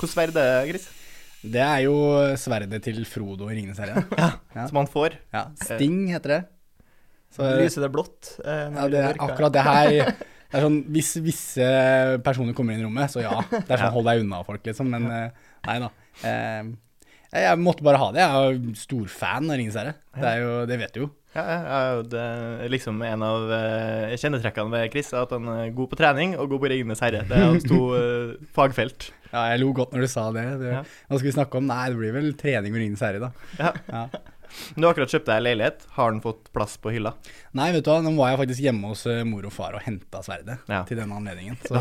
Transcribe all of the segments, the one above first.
Hvordan sverd er det, Chris? Det er jo sverdet til Frodo i Ringenes herre. Ja. Som han får? ja. Sting heter det. Så, Lyser det blått? eh, ja, det er akkurat det her det er sånn, Hvis visse personer kommer inn i rommet, så ja. Det er sånn hold deg unna folk, liksom. Men eh, nei da. Eh, jeg, måtte bare ha det. Jeg er jo storfan av Ringenes herre. Det, er jo, det vet du jo. Ja, ja, ja, det er liksom en av eh, kjennetrekkene ved Chris, at han er god på trening og god på Ringenes herre. Det er hans to eh, fagfelt. Ja, jeg lo godt når du sa det. det Ja. Hva skal vi snakke om? Nei, det blir vel trening og Ringenes herre, da. Ja. Ja. Du har akkurat kjøpt deg leilighet. Har den fått plass på hylla? Nei, vet du hva, nå var jeg faktisk hjemme hos eh, mor og far og henta sverdet Ja. til denne anledningen. Så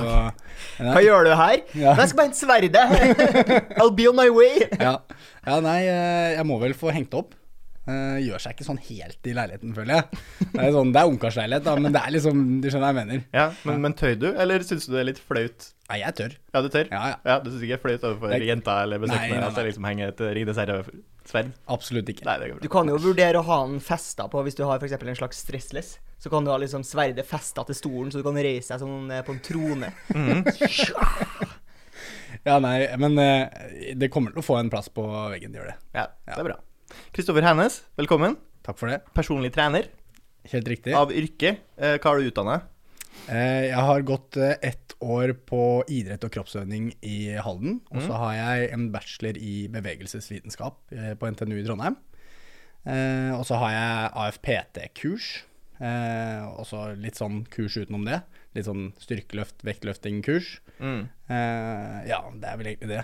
Hva gjør du her? Ja. Jeg skal bare hente sverdet. I'll be on my way. ja. ja, nei, eh, jeg må vel få hengt opp. Eh, gjør seg ikke sånn helt i leiligheten, føler jeg. Det er, sånn, det er ungkarsleilighet, men det er liksom Du skjønner hva jeg mener? Ja, men, men tøy du, eller syns du det er litt flaut? Nei, jeg tør. Ja, du tør? Ja, ja. ja Du syns ikke det er flaut overfor Det- jenta eller besøkende at det nei. liksom henger et Ringenes over sverd? Absolutt ikke. Nei, det går Du bra. kan jo vurdere å ha den festa på hvis du har eksempel en slags stressless. Så kan du ha liksom sverdet festa til stolen, så du kan reise deg sånn eh, på en trone. Ja, nei, men eh, det kommer til å få en plass på veggen, det gjør det. Ja, det er bra. Kristoffer Hennes, velkommen. Takk for det. Personlig trener Helt riktig. av yrke. Eh, Hva har du utdanna? Eh, Jeg har gått eh, ett år på idrett og kroppsøvning i Halden. Og så har jeg en bachelor i bevegelsesvitenskap eh, på NTNU i Trondheim. Og så har jeg AFPT-kurs. Og så litt sånn kurs utenom det. Litt sånn styrkeløft, vektløfting-kurs. Mm. Ja, det er vel egentlig det.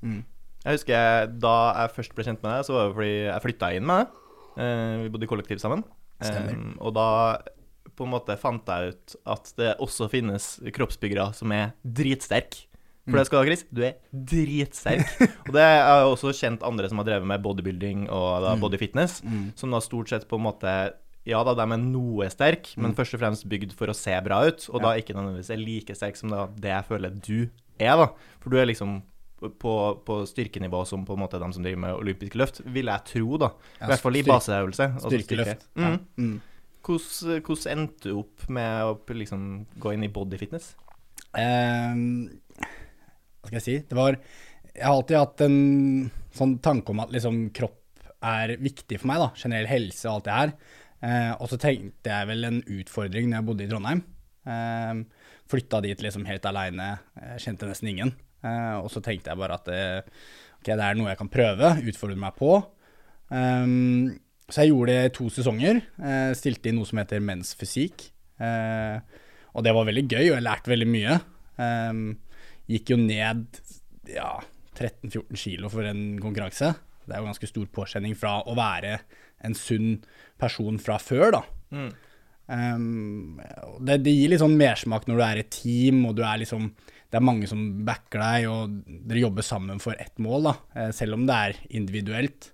Mm. Jeg husker jeg, da jeg først ble kjent med deg, så var det fordi jeg flytta inn med deg. Vi bodde i kollektiv sammen. Stemmer. Og da på en måte fant jeg ut at det også finnes kroppsbyggere som er dritsterke. For Mm. det skal du ha, Chris. Du er dritsterk. og det har jeg også kjent andre som har drevet med bodybuilding og da Mm. body fitness, som da stort sett på en måte ja da, de er noe sterke, men først og fremst bygd for å se bra ut, og da ikke nødvendigvis er like sterk som da det jeg føler du er, da. For du er liksom på, på styrkenivå som på en måte de som driver med olympiske løft, vil jeg tro, da. I Ja, hvert fall i baseøvelse. Styrkeløft. styrke. Styrkeløft. Ja. Mm. Hvordan, hvordan endte du opp med å liksom gå inn i bodyfitness? Um, hva skal jeg si? Det var Jeg har alltid hatt en sånn tanke om at liksom kropp er viktig for meg, da. Generell helse og alt det her. Uh, og så tenkte jeg vel en utfordring når jeg bodde i Trondheim. Uh, flytta dit liksom helt aleine, eh, kjente nesten ingen. Uh, og så tenkte jeg bare at det, okay, det er noe jeg kan prøve, utfordre meg på. Ehm, så jeg gjorde det i to sesonger. Eh, stilte i noe som heter Menns fysikk. Eh, og det var veldig gøy, og jeg lærte veldig mye. Eh, gikk jo ned ja, 13-14 kilo for en konkurranse. Det er jo ganske stor påkjenning fra å være en sunn person fra før, da. Mm. Ehm, det, det gir litt sånn mersmak når du er et team, og du er liksom Det er mange som backer deg, og dere jobber sammen for ett mål, da. eh, Selv om det er individuelt.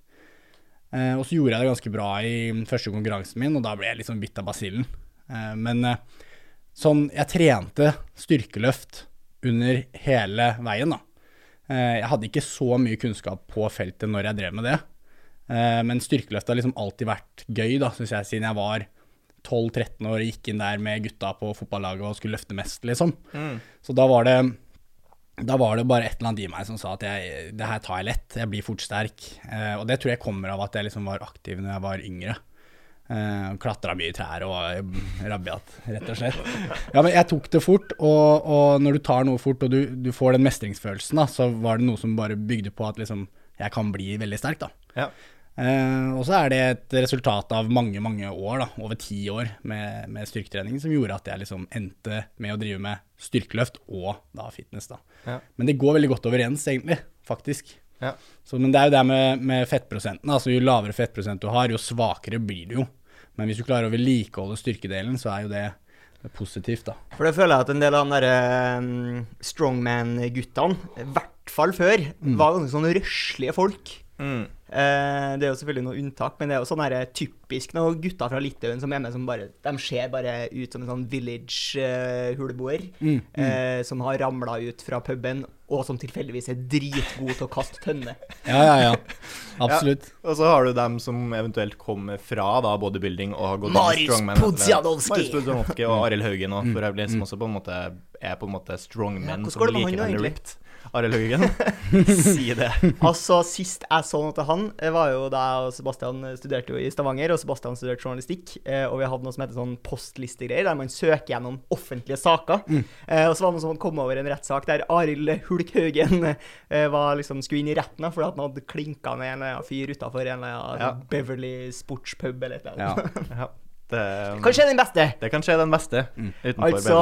Eh, og så gjorde jeg det ganske bra i første konkurransen min, og da ble jeg liksom bitt av basillen. Eh, men eh, sånn Jeg trente styrkeløft under hele veien, da. Eh, jeg hadde ikke så mye kunnskap på feltet når jeg drev med det. Eh, men styrkeløft har liksom alltid vært gøy, da, syns jeg, siden jeg var 12-13 år og gikk inn der med gutta på fotballaget og skulle løfte mest, liksom. Mm. Så da var det da var det bare et eller annet i meg som sa at jeg, det her tar jeg lett, jeg blir fort sterk. Eh, og det tror jeg kommer av at jeg liksom var aktiv når jeg var yngre. Eh, Klatra mye i trær og var rabiat, rett og slett. Ja, men jeg tok det fort, og, og når du tar noe fort og du, du får den mestringsfølelsen, da, så var det noe som bare bygde på at liksom, jeg kan bli veldig sterk, da. Ja. Eh, og så er det et resultat av mange, mange år, da, over ti år med, med styrketrening, som gjorde at jeg liksom endte med å drive med styrkeløft og da fitness. da. Ja. Men det går veldig godt overens, egentlig, faktisk. Ja. Så, men det er jo det med, med fettprosenten. Altså, jo lavere fettprosent du har, jo svakere blir du jo. Men hvis du klarer å vedlikeholde styrkedelen, så er jo det positivt, da. For det føler jeg at en del av de derre um, strongman-guttene, i hvert fall før, var ganske sånn røslige folk. Mm. Eh, det er jo selvfølgelig noe unntak, men det er jo sånn her, typisk noen gutter fra Litauen som er med som bare De ser bare ut som en sånn village-huleboer Mm, eh, som har ramla ut fra puben, og som tilfeldigvis er dritgod til å kaste tønne. Ja, ja, ja. Absolutt. Og så har du dem som eventuelt kommer fra da bodybuilding og har gått Marius strongman etter. Pudzianowski. Marius Pudzianowski og Arild Haugen og for øvrig, som også på en måte er på en måte Ja, strongmen hvordan som går det med liker han veldig egentlig? ripped. Arild Høggen. si det. Altså, Sist jeg så noe til han, eh, var jo da jeg og Sebastian studerte jo i Stavanger, og Sebastian studerte journalistikk, eh, og vi hadde noe som heter sånn postlistegreier, der man søker gjennom offentlige saker. Mm. og så var det noe som hadde kommet over en rettssak der Arild Hulk Haugen eh, var liksom, skulle inn i retten fordi han hadde klinka med en eller annen fyr utafor en eller annen Ja. Beverly sportspub eller et eller annet. Ja. Ja, det, Kanskje den beste. det kan skje den beste Mm. Altså.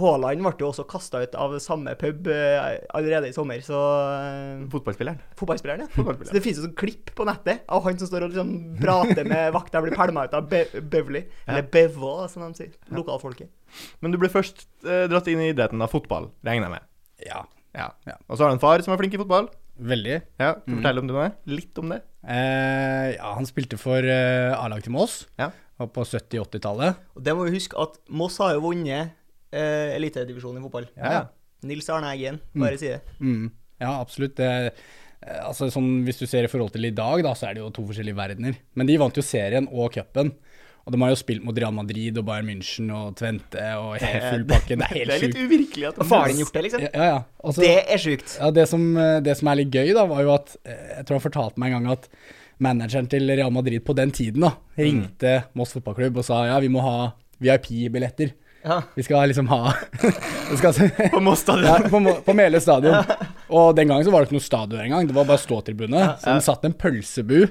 Haaland ble jo også kasta ut av samme pub eh, allerede i sommer, så eh, Fotballspilleren. Fotballspilleren, ja. Fotballspilleren. Så det finnes jo sånn klipp på nettet av han som står og liksom prater med vakta, blir pælma ut av Be Beverly. Eller Bevå, som de sier. Lokalfolket. Men du ble først eh, dratt inn i idretten av fotball, regner jeg med. Ja, Ja. Ja. Og så har du en far som er flink i fotball. veldig. Ja, kan du Fortell om det. Litt om det. Eh, ja, han spilte for eh, A-laget til Mås. Ja. Var på 70-80-tallet. Og det må vi huske at Moss har jo vunnet eh, elitedivisjonen i fotball. Ja, ja. Nils Arne Eggen, bare si det. Mm. Ja, absolutt. Det, eh, altså, sånn, hvis du ser i forhold til i dag, da, så er det jo to forskjellige verdener. Men de vant jo serien og cupen. Og de har jo spilt mot Real Madrid og Bayern München og Tvente og full pakke. Det er helt Det er litt sjukt. uvirkelig at Og faren din gjort det, liksom. Ja, ja. ja. Det er sjukt. ja det, som, eh, det som er litt gøy, da, var jo at eh, Jeg tror han fortalte meg en gang at manageren til Real Madrid på den tiden da, ringte Moss fotballklubb og sa ja, vi må ha VIP-billetter. Ja. Vi skal liksom ha skal, På Moss stadion. ja, på, på Meløy stadion. Og den gangen så var det ikke noe stadion engang, det var bare ståtribune. Så den satt en pølsebu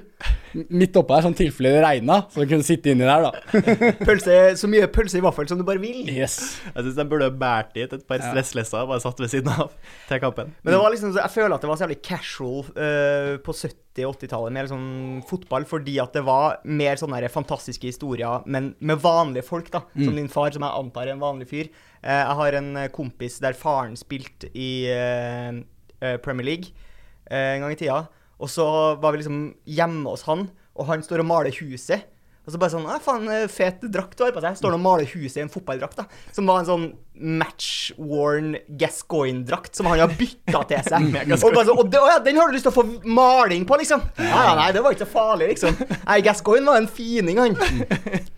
midt oppå her, sånn tilfelle det regna, så du kunne sitte inni der, da. Pølse, så mye pølse i vaffel som du bare vil. Yes. Jeg syns de burde båret dit et par Ja. stresslesser bare satt ved siden av til kampen. Men det var liksom, jeg føler at det var så jævlig casual uh, på 70- og 80-tallet med liksom fotball, fordi at det var mer sånne fantastiske historier, men med vanlige folk, da. Som din far, som jeg antar er en vanlig fyr. Eh, jeg har en eh, kompis der faren spilte i eh, eh, Premier League eh, en gang i tida. Og så var vi liksom hjemme hos han, og han står og maler huset. Og så bare sånn Å, faen, eh, fet drakt du har på seg. Står han og maler huset i en fotballdrakt, da. Som var en sånn match-worn Gascoigne-drakt som han har bytta til seg. og bare sånn, og det, å ja, den har du lyst til å få maling på, liksom? Ja, nei, det var ikke så farlig, liksom. Nei, Gascoigne var en fining, han.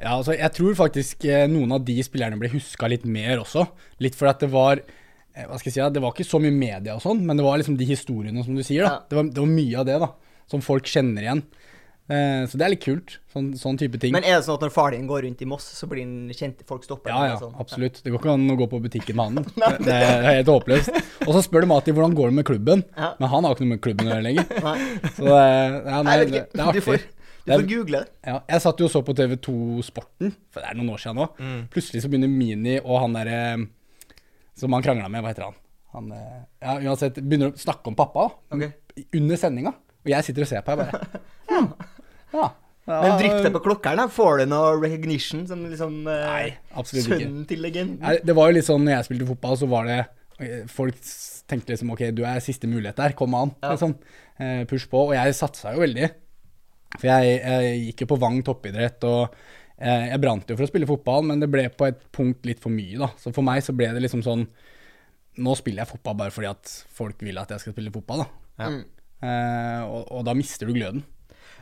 Ja, altså, jeg tror faktisk eh, noen av de spillerne ble huska litt mer også. Litt fordi at det var eh, Hva skal jeg si, det var ikke så mye media og sånn, men det var liksom de historiene som du sier, da. Ja. Det, var, det var mye av det, da. Som folk kjenner igjen. Eh, så det er litt kult. Sånn, sånn type ting. Men er det sånn at når far din går rundt i Moss, så blir han kjent folk stopper ja, ja, sånn? absolutt. Det går ikke an å gå på butikken med han. Det, det er helt håpløst. Og så spør de alltid hvordan går det med klubben, Ja. men han har ikke noe med klubben å gjøre lenger. Så det, er- ja, nei, det, det er artig. du får google det. Ja, jeg satt jo og så på TV2 Sporten, for det er noen år siden nå. Mm. Plutselig så begynner Mini og han derre som han krangla med, hva heter han? Han eh, ja, uansett, begynner å snakke om pappa da, Ok. under sendinga. Og jeg sitter og ser på, jeg bare ja, ja, ja, Men drypp det på klokkeren, da. Får du noe recognition som liksom eh, Nei, absolutt ikke. Sønnen til legenden? Nei, Det var jo litt sånn når jeg spilte fotball, så var det eh, Folk tenkte liksom ok, du er siste mulighet der, kom an. Ja. Sånn. Eh, push på. Og jeg satsa jo veldig. For jeg, jeg gikk jo på Vang toppidrett, og eh, jeg brant jo for å spille fotball, men det ble på et punkt litt for mye, da. Så for meg så ble det liksom sånn Nå spiller jeg fotball bare fordi at folk vil at jeg skal spille fotball, da. Ja. Eh, og, og da mister du gløden.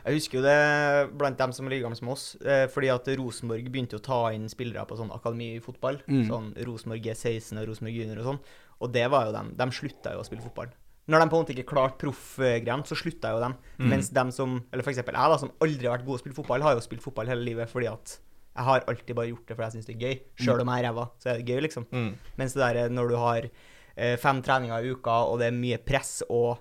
Jeg husker jo det blant dem som er like gamle som oss, eh, fordi at Rosenborg begynte å ta inn spillere på sånn akademifotball. Mm. Sånn Rosenborg G16 og Rosenborg Junior og sånn. Og det var jo dem. De slutta jo å spille fotball. Når de på en måte ikke klarte proffgreiene, så slutta jo dem. Mens dem som, eller eksempel jeg, da, som aldri har vært god å spille fotball, har jo spilt fotball hele livet fordi at jeg har alltid bare gjort det fordi jeg syns det er gøy. Sjøl om jeg er ræva, så er det gøy, liksom. Mm. Mens det der når du har eh, fem treninger i uka, og det er mye press, og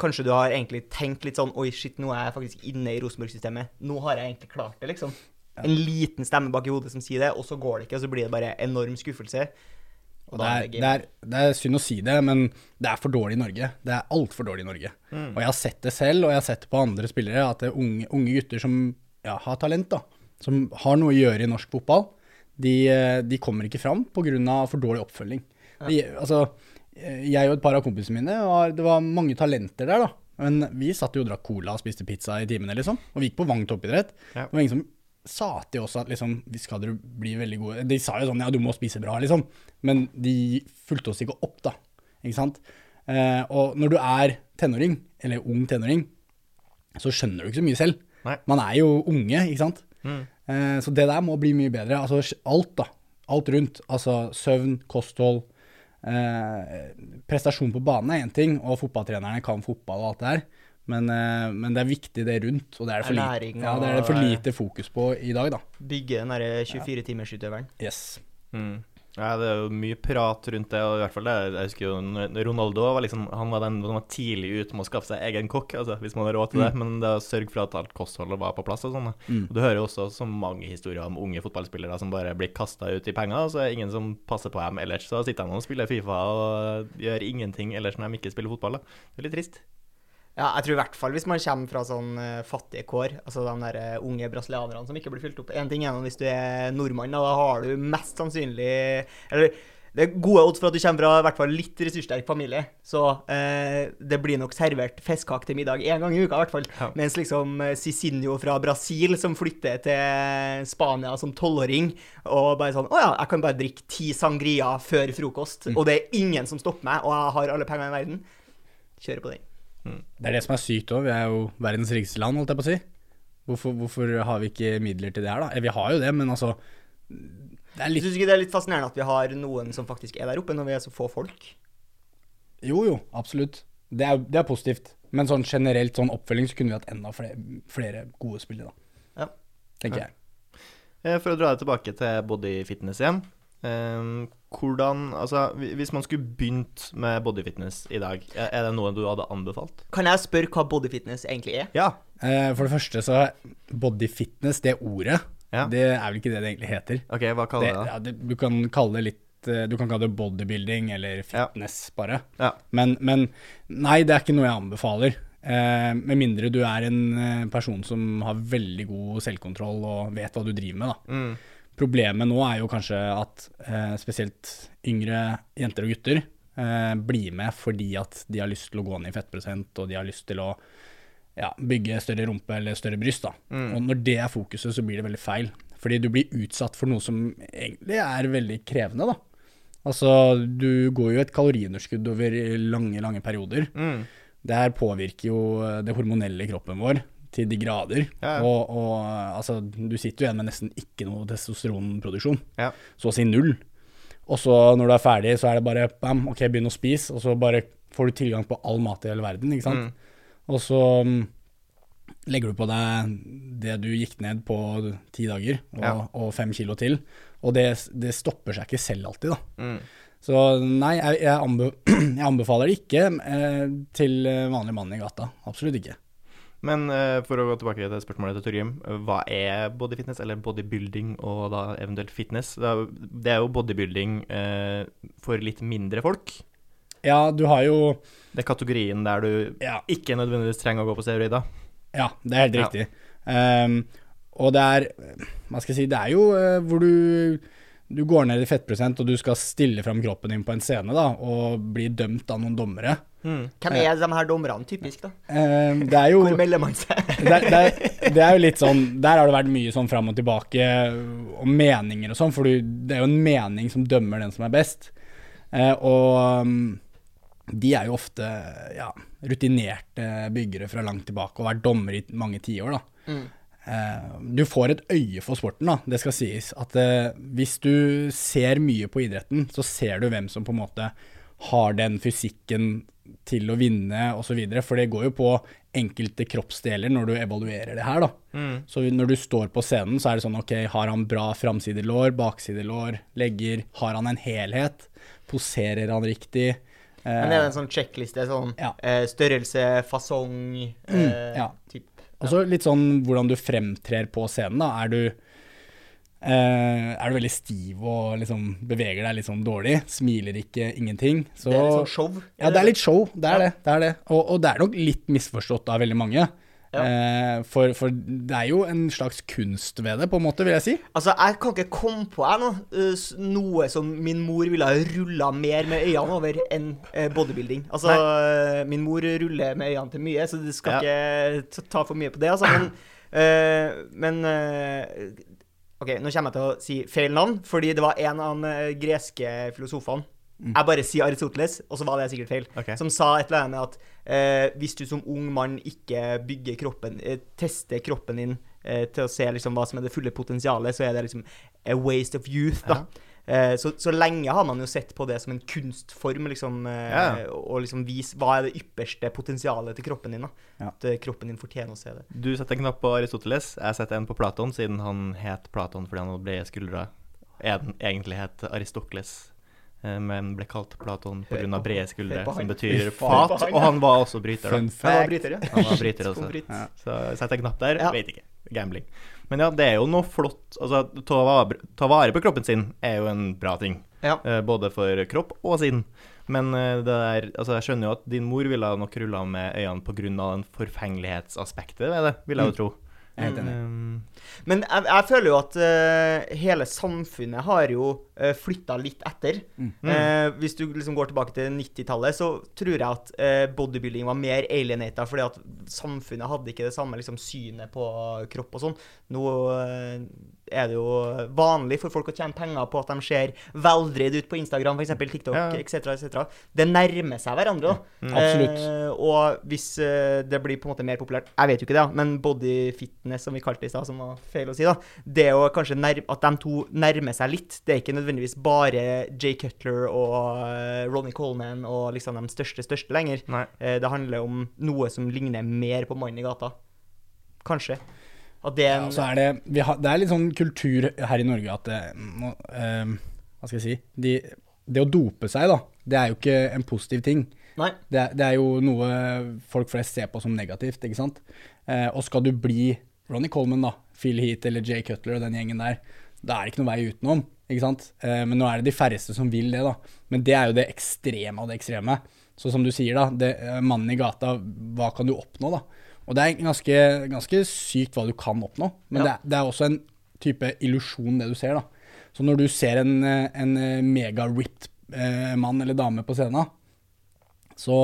kanskje du har egentlig tenkt litt sånn Oi, shit, nå er jeg faktisk inne i Rosenborg-systemet. Nå har jeg egentlig klart det, liksom. En liten stemme bak i hodet som sier det, og så går det ikke, og så blir det bare enorm skuffelse. Det er, det er, det er synd å si det, men det er for dårlig i Norge. Det er altfor dårlig i Norge. Og jeg har sett det selv, og jeg har sett det på andre spillere, at det er unge, unge gutter som ja, har talent, da, som har noe å gjøre i norsk fotball, de, eh, de kommer ikke fram pga. for dårlig oppfølging. De, altså, jeg og et par av kompisene mine, var, det var mange talenter der, da. Men vi satt jo og drakk cola og spiste pizza i timene, liksom. Og vi gikk på Vang toppidrett. Ja. Det var ingen som sa til oss at liksom, skal dere bli veldig gode De sa jo sånn ja, du må spise bra, liksom. Men de fulgte oss ikke opp, da. Ikke sant? Eh, og når du er tenåring, eller ung tenåring, så skjønner du ikke så mye selv. Nei. Man er jo unge, ikke sant. Mm. Eh, så det der må bli mye bedre. Altså alt, da. Alt rundt. Altså søvn, kosthold, eh, prestasjon på banen er én ting, og fotballtrenerne kan fotball og alt det her. Men, eh, men det er viktig det rundt, og det er det for, Ernæring lite, ja, det er det for lite fokus på i dag, da. Bygge den derre 24-timersutøveren. Yes. Mm. Ja, det er jo mye prat rundt det, og i hvert fall det. Jeg husker jo Ronaldo var liksom Han var den som var tidlig ute med å skaffe seg egen kokk, altså, hvis man har råd til det. Men det å sørge for at alt kostholdet var på plass og sånn. Mm. Du hører jo også så mange historier om unge fotballspillere som bare blir kasta ut i penger, og så er det ingen som passer på dem ellers. Så sitter de og spiller Fifa og gjør ingenting ellers når de ikke spiller fotball. da. Det er litt trist. Ja, jeg tror i hvert fall hvis man kommer fra sånn eh, fattige kår, altså de der eh, unge brasilianerne som ikke blir fylt opp. En ting er hvis du er nordmann, da, har du mest sannsynlig Eller det er gode odds for at du kommer fra i hvert fall litt ressurssterk familie. Så eh, det blir nok servert fiskekake til middag én gang i uka, i hvert fall. Ja. Mens liksom eh, Cicinho fra Brasil, som flytter til Spania som tolvåring, og bare sånn Å ja, jeg kan bare drikke ti sangria før frokost, og det er ingen som stopper meg, og jeg har alle pengene i verden. Kjører på den. Det er det som er sykt òg. Vi er jo verdens rikeste land, holdt jeg på å si. Hvorfor, hvorfor har vi ikke midler til det her, da? Eh, Vi har jo det, men altså Det er litt syns ikke det er litt fascinerende at vi har noen som faktisk er der oppe, når vi er så få folk? Jo, jo, absolutt. Det er, det er positivt. Men sånn generelt sånn oppfølging så kunne vi hatt enda flere, flere gode spillere, da. Ja. Tenker Ja. jeg. Eh, For å dra det tilbake til body fitness igjen. eh, hvordan Altså, hvis man skulle begynt med bodyfitness i dag, er det noe du hadde anbefalt? Kan jeg spørre hva bodyfitness egentlig er? Ja. Eh, for det første så er body det ordet, Ja. det er vel ikke det det egentlig heter. OK, hva kaller Det, du det? ja, det, du kan kalle det litt eh, Du kan kalle det bodybuilding eller Ja. fitness, bare. Ja. Men, men nei, det er ikke noe jeg anbefaler. Eh, med mindre du er en eh, person som har veldig god selvkontroll og vet hva du driver med, da. Mm. Problemet nå er jo kanskje at eh, spesielt yngre jenter og gutter eh, blir med fordi at de har lyst til å gå ned i fettprosent, og de har lyst til å ja, bygge større rumpe eller større bryst. da. Mm. Og når det er fokuset, så blir det veldig feil. Fordi du blir utsatt for noe som egentlig er veldig krevende, da. Altså, du går jo et kaloriunderskudd over lange, lange perioder. Mm. Det her påvirker jo det hormonelle i kroppen vår til de grader. Ja, ja. Og, og altså, du sitter jo igjen med nesten ikke noe testosteronproduksjon. Ja. Så å si null. Og så når du er ferdig, så er det bare bam, ok, begynn å spise, og så bare får du tilgang på all mat i hele verden, ikke sant. Mm. Og så um, legger du på deg det du gikk ned på ti dager, og, og fem kilo til. Og det, det stopper seg ikke selv alltid, da. Mm. Så nei, jeg, jeg anbefaler det ikke eh, til vanlig mann i gata. Absolutt ikke. Men eh, for å gå tilbake til spørsmålet til Torgrim. eh, Hva er bodyfitness, eller bodybuilding, og da eventuelt fitness? Det er, jo- bodybuilding eh, for litt mindre folk. Ja, du har jo Det er kategorien der du Ja, ikke nødvendigvis trenger å gå på steroider. ja det er helt Ja. riktig. Ehm, og det er Hva skal jeg si Det er jo uh, hvor du du går ned i fettprosent, og du skal stille fram kroppen din på en scene da, og bli dømt av noen dommere. Mm. Hvem er de her dommerne, typisk, da? Ehm, det er jo Hvor melder man seg? det, er- det, er- det er jo litt sånn Der har det vært mye sånn fram og tilbake om meninger og sånn, for det er jo en mening som dømmer den som er best. Eh, og um, de er jo ofte ja, rutinerte byggere fra langt tilbake og har vært dommer i mange tiår, da. Mm. Eh, du får et øye for sporten, da. Det skal sies. At eh, hvis du ser mye på idretten, så ser du hvem som på en måte har den fysikken til å vinne osv. For det går jo på enkelte kroppsdeler når du evaluerer det her, da. Mm. Så når du står på scenen, så er det sånn ok, har han bra framsidelår, baksidelår, legger? Har han en helhet? Poserer han riktig? Eh, Men er det en sånn sjekkliste? Sånn Ja. eh, størrelse, fasong eh, Mm, ja. typ. Og så litt sånn hvordan du fremtrer på scenen, da. Er du, eh, er du veldig stiv og liksom beveger deg litt sånn dårlig? Smiler ikke, ingenting? Så, Det er litt sånn show. ja, det er litt show. Det er det. det, er det. Og, og det er nok litt misforstått av veldig mange. Ja. Uh, for, for det er jo en slags kunst ved det, på en måte, vil jeg si. Altså, jeg kan ikke komme på jeg nå, eh, noe som min mor ville ha rulla mer med øynene over enn bodybuilding. Altså, min mor ruller med øynene til mye, så du skal ikke ta- for mye på det, altså. Men, men OK, nå kommer jeg til å si feil navn, fordi det var en av de eh, greske filosofene Jeg bare sier Aristoteles, og så var det sikkert feil. Okay. Som sa et eller annet at eh, hvis du som ung mann ikke bygger kroppen eh, Tester kroppen din eh, til å se liksom hva som er det fulle potensialet, så er det liksom a waste of youth, da. Eh, så, så lenge har man jo sett på det som en kunstform, liksom, eh, Ja. og liksom vise hva er det ypperste potensialet til kroppen din. da. Ja. At eh, kroppen din fortjener å se det. Du setter en knapp på Aristoteles, jeg setter en på Platon, siden han het Platon fordi han hadde brede skuldre. Egentlig het Aristokles, eh, men ble kalt Platon pga. brede skuldre, som betyr fat, og han var også bryter. Fun fact. Han var bryter, ja. Han var bryter også. Ja. Så setter jeg en knapp der, Ja. vet ikke. Gambling. Men ja, det er jo noe flott Altså, ta vare, ta vare på kroppen sin er jo en bra ting. Ja. Eh, både for kropp og sinn. Men eh, det der Altså, jeg skjønner jo at din mor ville nok rulla med øynene pga. den forfengelighetsaspektet ved det, vil jeg jo tro. Jeg er helt enig. Um, Men jeg, jeg føler jo at uh, hele samfunnet har jo uh, flytta litt etter. Mm. Uh, hvis du liksom går tilbake til 90-tallet, så tror jeg at uh, bodybuilding var mer alienata, fordi at samfunnet hadde ikke det samme liksom, synet på kropp og sånn. Nå eh, er det jo vanlig for folk å tjene penger på at de ser veldreid ut på Instagram, f.eks. TikTok Ja. etc. etc. Det nærmer seg hverandre, da. Mm. Absolutt. Eh, og hvis eh, det blir på en måte mer populært Jeg vet jo ikke det, ja, men body fitness, som vi kalte det i stad, som var feil å si, da, det er jo kanskje at de to nærmer seg litt. Det er ikke nødvendigvis bare Jay Cutler og uh, Ronny Coleman og liksom de største, største lenger. Eh, det handler om noe som ligner mer på mannen i gata. Kanskje. At det Ja, så er det, vi har, det er litt sånn kultur her i Norge at det, må, eh, Hva skal jeg si de, Det å dope seg, da, det er jo ikke en positiv ting. Nei. Det, det er jo noe folk flest ser på som negativt, ikke sant. Eh, og skal du bli Ronny Coleman, da, Phil Heath eller Jay Cutler og den gjengen der, da er det ikke noen vei utenom, ikke sant. Eh, men nå er det de færreste som vil det, da. Men det er jo det ekstreme av det ekstreme. Så som du sier, da, det, eh, mannen i gata, hva kan du oppnå, da? Og det er ganske, ganske sykt hva du kan oppnå, men Ja. det, er- det er også en type illusjon, det du ser, da. Så når du ser en, en eh, mega-ripped eh, mann eller dame på scenen, så,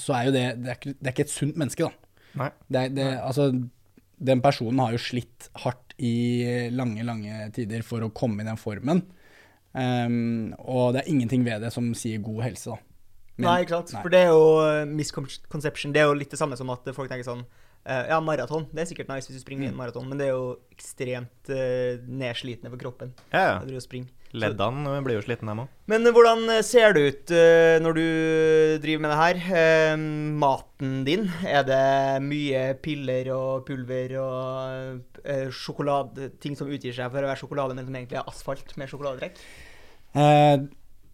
så er jo det det er, ikke, det er ikke et sunt menneske, da. nei. Det det, altså, den personen har jo slitt hardt i lange, lange tider for å komme i den formen. Um, og det er ingenting ved det som sier god helse, da. Men- Nei, ikke sant. nei. For det er jo eh, misconception. Det er jo litt det samme som at folk tenker sånn eh, Ja, maraton. Det er sikkert nice hvis du springer Mm. en maraton, men det er jo ekstremt uh, nedslitende for kroppen. Ja, ja. Leddene blir jo slitne, dem òg. Men eh, hvordan eh, ser det ut uh, når du driver med det her? Uh, maten din, er det mye piller og pulver og uh, sjokolade, ting som utgir seg for å være sjokolade, men som egentlig er asfalt med sjokoladetrekk? Eh,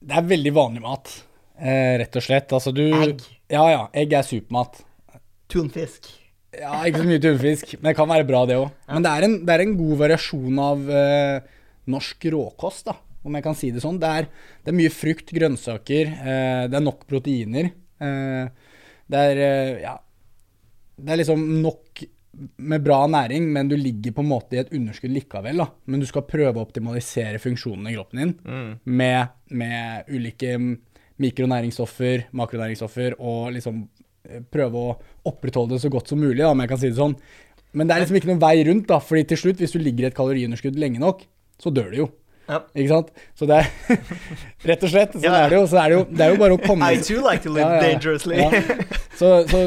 det er veldig vanlig mat, eh, rett og slett. Altså, du Egg. Ja ja, egg er supermat. Tunfisk. Ja, ikke så mye tunfisk, men det kan være bra, det òg. Men det er, en, det er en god variasjon av eh, norsk råkost, da, om jeg kan si det sånn. Det er, det er mye frukt, grønnsaker, eh, det er nok proteiner. Eh, det er eh, ja Det er liksom nok med bra næring, men du ligger på en måte i et underskudd likevel. da. Men du skal prøve å optimalisere funksjonene i kroppen din Mm. med, med ulike mikronæringsstoffer, makronæringsstoffer, og liksom eh, prøve å opprettholde det så godt som mulig, da, om jeg kan si det sånn. Men det er liksom ikke noen vei rundt, da, fordi til slutt, hvis du ligger i et kaloriunderskudd lenge nok, så dør du jo. Ja. Ikke sant? Så det er Rett og slett, sånn Ja. er det jo. Så er det jo, det er jo bare å komme I too like to live Ja, dangerously. Så, så,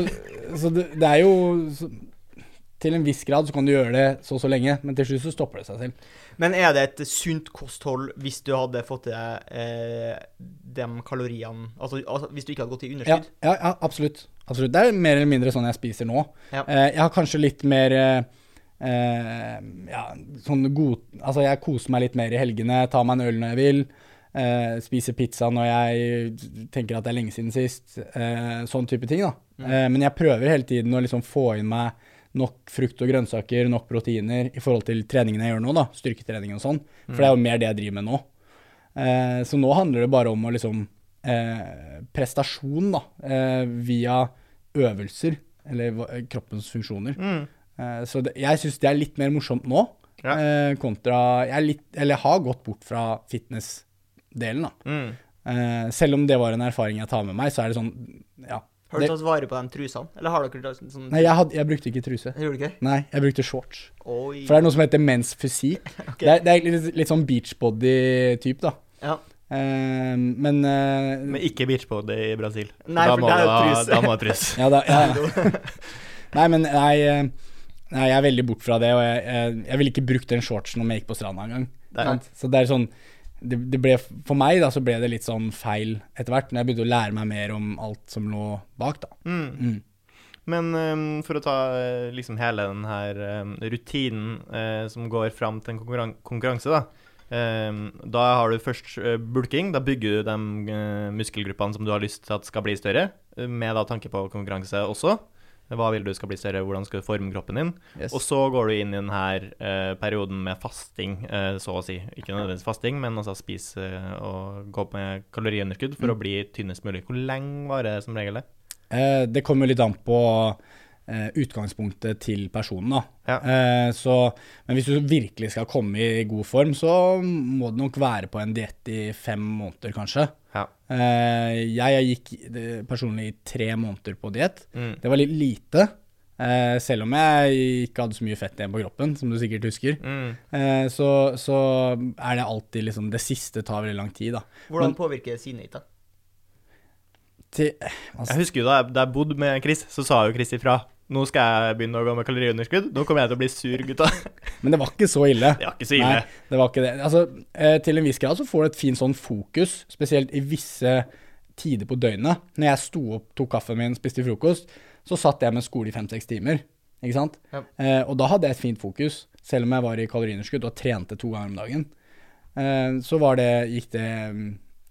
så det, det er jo så, Til en viss grad så kan du gjøre det så og så lenge, men til slutt så stopper det seg selv. Men er det et sunt kosthold hvis du hadde fått i deg eh, de kaloriene altså, altså hvis du ikke hadde gått i Ja, underskudd? ja, ja absolutt. absolutt. Det er mer eller mindre sånn jeg spiser nå. Ja. Eh, jeg har kanskje litt mer eh, eh, ja, sånn god Altså, jeg koser meg litt mer i helgene, tar meg en øl når jeg vil. eh, spiser pizza når jeg tenker at det er lenge siden sist. eh, sånn type ting, da. Eh, men jeg prøver hele tiden å liksom få inn meg nok frukt og grønnsaker, nok proteiner i forhold til treningen jeg gjør nå, da. Styrketrening og sånn. For det er jo mer det jeg driver med nå. Eh, så nå handler det bare om å liksom eh, Prestasjon, da. Eh, via øvelser, eller kroppens funksjoner. Mm. Eh, så det, jeg syns det er litt mer morsomt nå, Ja. eh, kontra jeg, litt, eller jeg har gått bort fra fitness-delen, da. Mm. Eh, selv om det var en erfaring jeg tar med meg, så er det sånn Ja. Har du tatt vare på de trusene? Eller har dere tatt sånn nei, jeg, hadde, jeg brukte ikke truse. Gjorde du ikke? Nei, jeg brukte shorts. Oi. For det er noe som heter men's fysikk. okay. Det, det er litt, litt sånn beachbody-type, da. Ja. Uh, men uh, Men ikke beachbody i Brasil. Nei, da for må det er ha- Da må du ha trus. Ja, da, ja. Nei, men nei, eh, nei, jeg er veldig bort fra det, og jeg, jeg, jeg ville ikke brukt den shortsen om jeg gikk på stranda engang. Så det er sånn det, det ble, For meg da, så ble det litt sånn feil etter hvert, når jeg begynte å lære meg mer om alt som lå bak. da. Mm. Mm. Men um, for å ta liksom hele den her um, rutinen uh, som går fram til en konkurran konkurranse, da. Um, da har du først uh, bulking. Da bygger du de muskelgruppene som du har lyst til at skal bli større, med da tanke på konkurranse også. Hva vil du skal bli større, hvordan skal du forme kroppen din? Yes. Og så går du inn i denne perioden med fasting, så å si. Ikke nødvendigvis fasting, men altså spise og gå med kaloriunderskudd for Mm. å bli tynnest mulig. Hvor lenge varer det som regel det? Eh, det kommer litt an på eh, utgangspunktet til personen. Ja. Eh, så, men hvis du virkelig skal komme i god form, så må det nok være på en diett i fem måneder, kanskje. Ja. Eh, jeg gikk eh, personlig i tre måneder på diett. Mm. Det var litt lite, eh, selv om jeg ikke hadde så mye fett igjen på kroppen, som du sikkert husker. Mm. Eh, så, så er det alltid liksom Det siste tar veldig lang tid, da. Hvordan Men- påvirker Sinet da? Til, altså, Jeg husker jo da jeg, da jeg bodde med Chris, så sa jo Chris ifra. Nå skal jeg begynne å gå med kaloriunderskudd. Nå kommer jeg til å bli sur, gutta. men det var ikke så ille. Det var ikke så ille. Nei, det var ikke det. Altså, eh, til en viss grad så får du et fint sånn fokus, spesielt i visse tider på døgnet. Når jeg sto opp, tok kaffen min, spiste frokost, så satt jeg med skole i fem-seks timer. Ikke sant? Ja. Eh, og da hadde jeg et fint fokus, selv om jeg var i kaloriunderskudd og trente to ganger om dagen. Eh, så var det, gikk det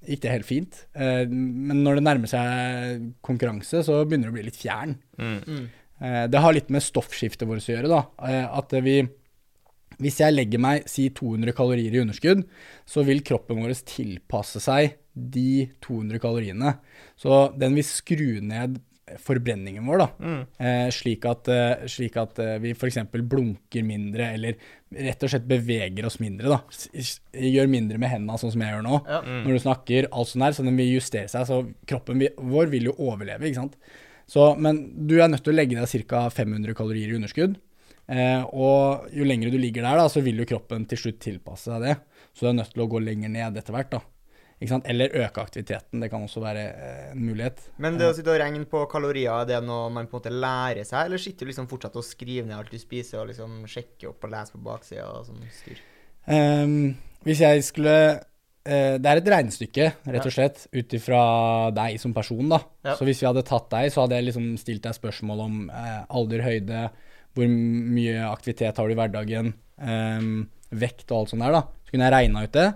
gikk det helt fint. Eh, men når det nærmer seg konkurranse, så begynner det å bli litt fjern. Mm. Eh, Det har litt med stoffskiftet vårt å gjøre. da, Eh, At vi, Hvis jeg legger meg si 200 kalorier i underskudd, så vil kroppen vår tilpasse seg de 200 kaloriene. Så den vil skru ned forbrenningen vår, da. Mm. Eh, slik at, eh, slik at eh, vi f.eks. blunker mindre, eller rett og slett beveger oss mindre. da. Gjør mindre med hendene, sånn som jeg gjør nå. Ja. Mm. Når du snakker, alt sånn her, så den vil justere seg. Så kroppen vår vil jo overleve, ikke sant. Så, men du er nødt til å legge deg ca. 500 kalorier i underskudd. Eh, og jo lengre du ligger der, da, så vil jo kroppen til slutt tilpasse seg det. Så du er nødt til å gå lenger ned etter hvert. da. Ikke sant? Eller øke aktiviteten. Det kan også være eh, en mulighet. Men det å sitte og regne på kalorier, er det noe man på en måte lærer seg, eller sitter du liksom fortsatt og skriver ned alt du spiser, og liksom sjekker opp og leser på baksida og sånn styr? Ehm, hvis jeg skulle Det er et regnestykke, rett og slett, ut ifra deg som person, da. Ja. Så hvis vi hadde tatt deg, så hadde jeg liksom stilt deg spørsmål om eh, alder, høyde, hvor mye aktivitet har du i hverdagen, ehm, vekt og alt sånt der, da. Så kunne jeg regna ut det.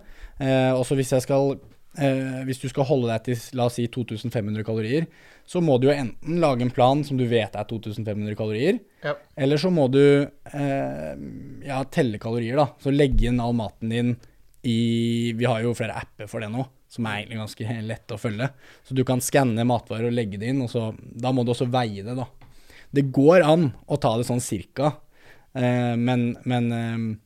Eh, og så hvis jeg skal eh, Hvis du skal holde deg til la oss si 2500 kalorier, så må du jo enten lage en plan som du vet er 2500 kalorier, Ja. eller så må du eh, ja, telle kalorier, da. Så legge inn all maten din i Vi har jo flere apper for det nå, som er egentlig ganske lette å følge. Så du kan skanne matvarer og legge det inn, og så Da må du også veie det, da. Det går an å ta det sånn cirka, eh, men Men, eh,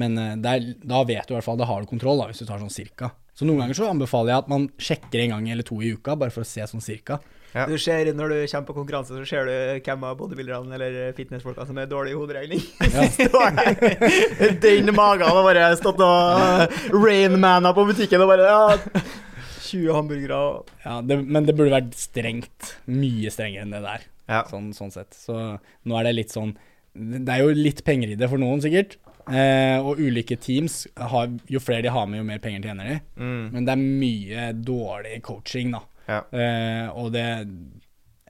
men der, er, da vet du i hvert fall, da har du kontroll, da, hvis du tar sånn cirka. Så noen ganger så anbefaler jeg at man sjekker en gang eller to i uka, bare for å se sånn cirka. Ja. Du ser, når du kommer på konkurranse, så ser du hvem av bodybuilderne eller fitnessfolka som er dårlig i hoderegning. Den magen har bare stått og rainmana på butikken og bare ja, 20 hamburgere og Ja, det, men det burde vært strengt. Mye strengere enn det der. Ja. Sånn, sånn sett. Så nå er det litt sånn Det er jo litt penger i det for noen, sikkert. Eh, og ulike teams, har, jo flere de har med, jo mer penger tjener de. Mm. Men det er mye dårlig coaching, da. Ja. Eh, og det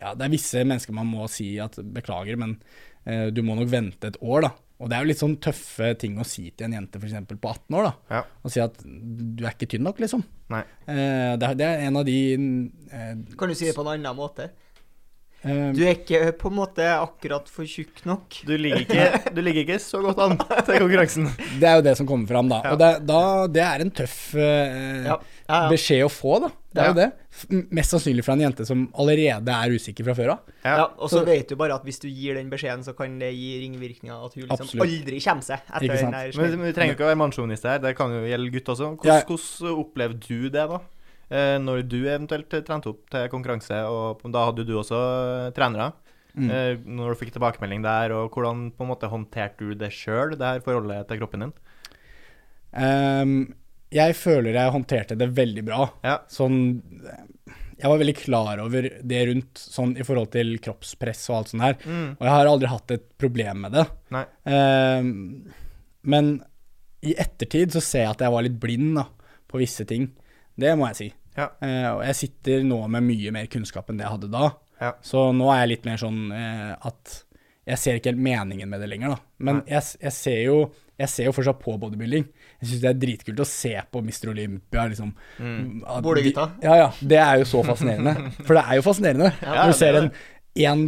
Ja, det er visse mennesker man må si at beklager, men eh, du må nok vente et år, da. Og det er jo litt sånn tøffe ting å si til en jente f.eks. på 18 år, da. Ja. Å si at du er ikke tynn nok, liksom. Nei. Eh, det, er, det er en av de eh, Kan du si det på en annen måte? Eh, Du er ikke på en måte akkurat for tjukk nok. Du ligger, ikke, du ligger ikke så godt an til konkurransen. Det er jo det som kommer fram, da. Ja. Og det, da, det er en tøff eh, Ja, ja, ja. beskjed å få, da. Det er Ja. jo det. Mest sannsynlig fra en jente som allerede er usikker fra før av. Ja, og så Så- vet du bare at hvis du gir den beskjeden, så kan det gi ringvirkninger. At hun liksom Absolutt. aldri kommer seg etter Ikke sant. den der Men men vi trenger ikke å være mannssjåvinist her, det kan jo gjelde gutt også. Ja. Hvordan, hvordan opplevde du det, da? Eh, når du eventuelt trente opp til konkurranse, og da hadde du også eh, trenere. Mm. Eh, når du fikk tilbakemelding der, og hvordan på en måte håndterte du det sjøl, det her forholdet til kroppen din? Um, jeg føler jeg håndterte det veldig bra. Ja. Sånn Jeg var veldig klar over det rundt sånn i forhold til kroppspress og alt sånt her. Mm. Og jeg har aldri hatt et problem med det. Ehm, men i ettertid så ser jeg at jeg var litt blind da, på visse ting. Det må jeg si. Ja. Eh, og jeg sitter nå med mye mer kunnskap enn det jeg hadde da. Ja. Så nå er jeg litt mer sånn eh, at jeg ser ikke helt meningen med det lenger, da. Men jeg, jeg, ser jo, jeg ser jo fortsatt på bodybuilding. Jeg syns det er dritkult å se på Mr. Olympia, liksom. Mm. Bolegutta. Ja, ja. Det er jo så fascinerende. For det er jo fascinerende. Ja, Når du ser er en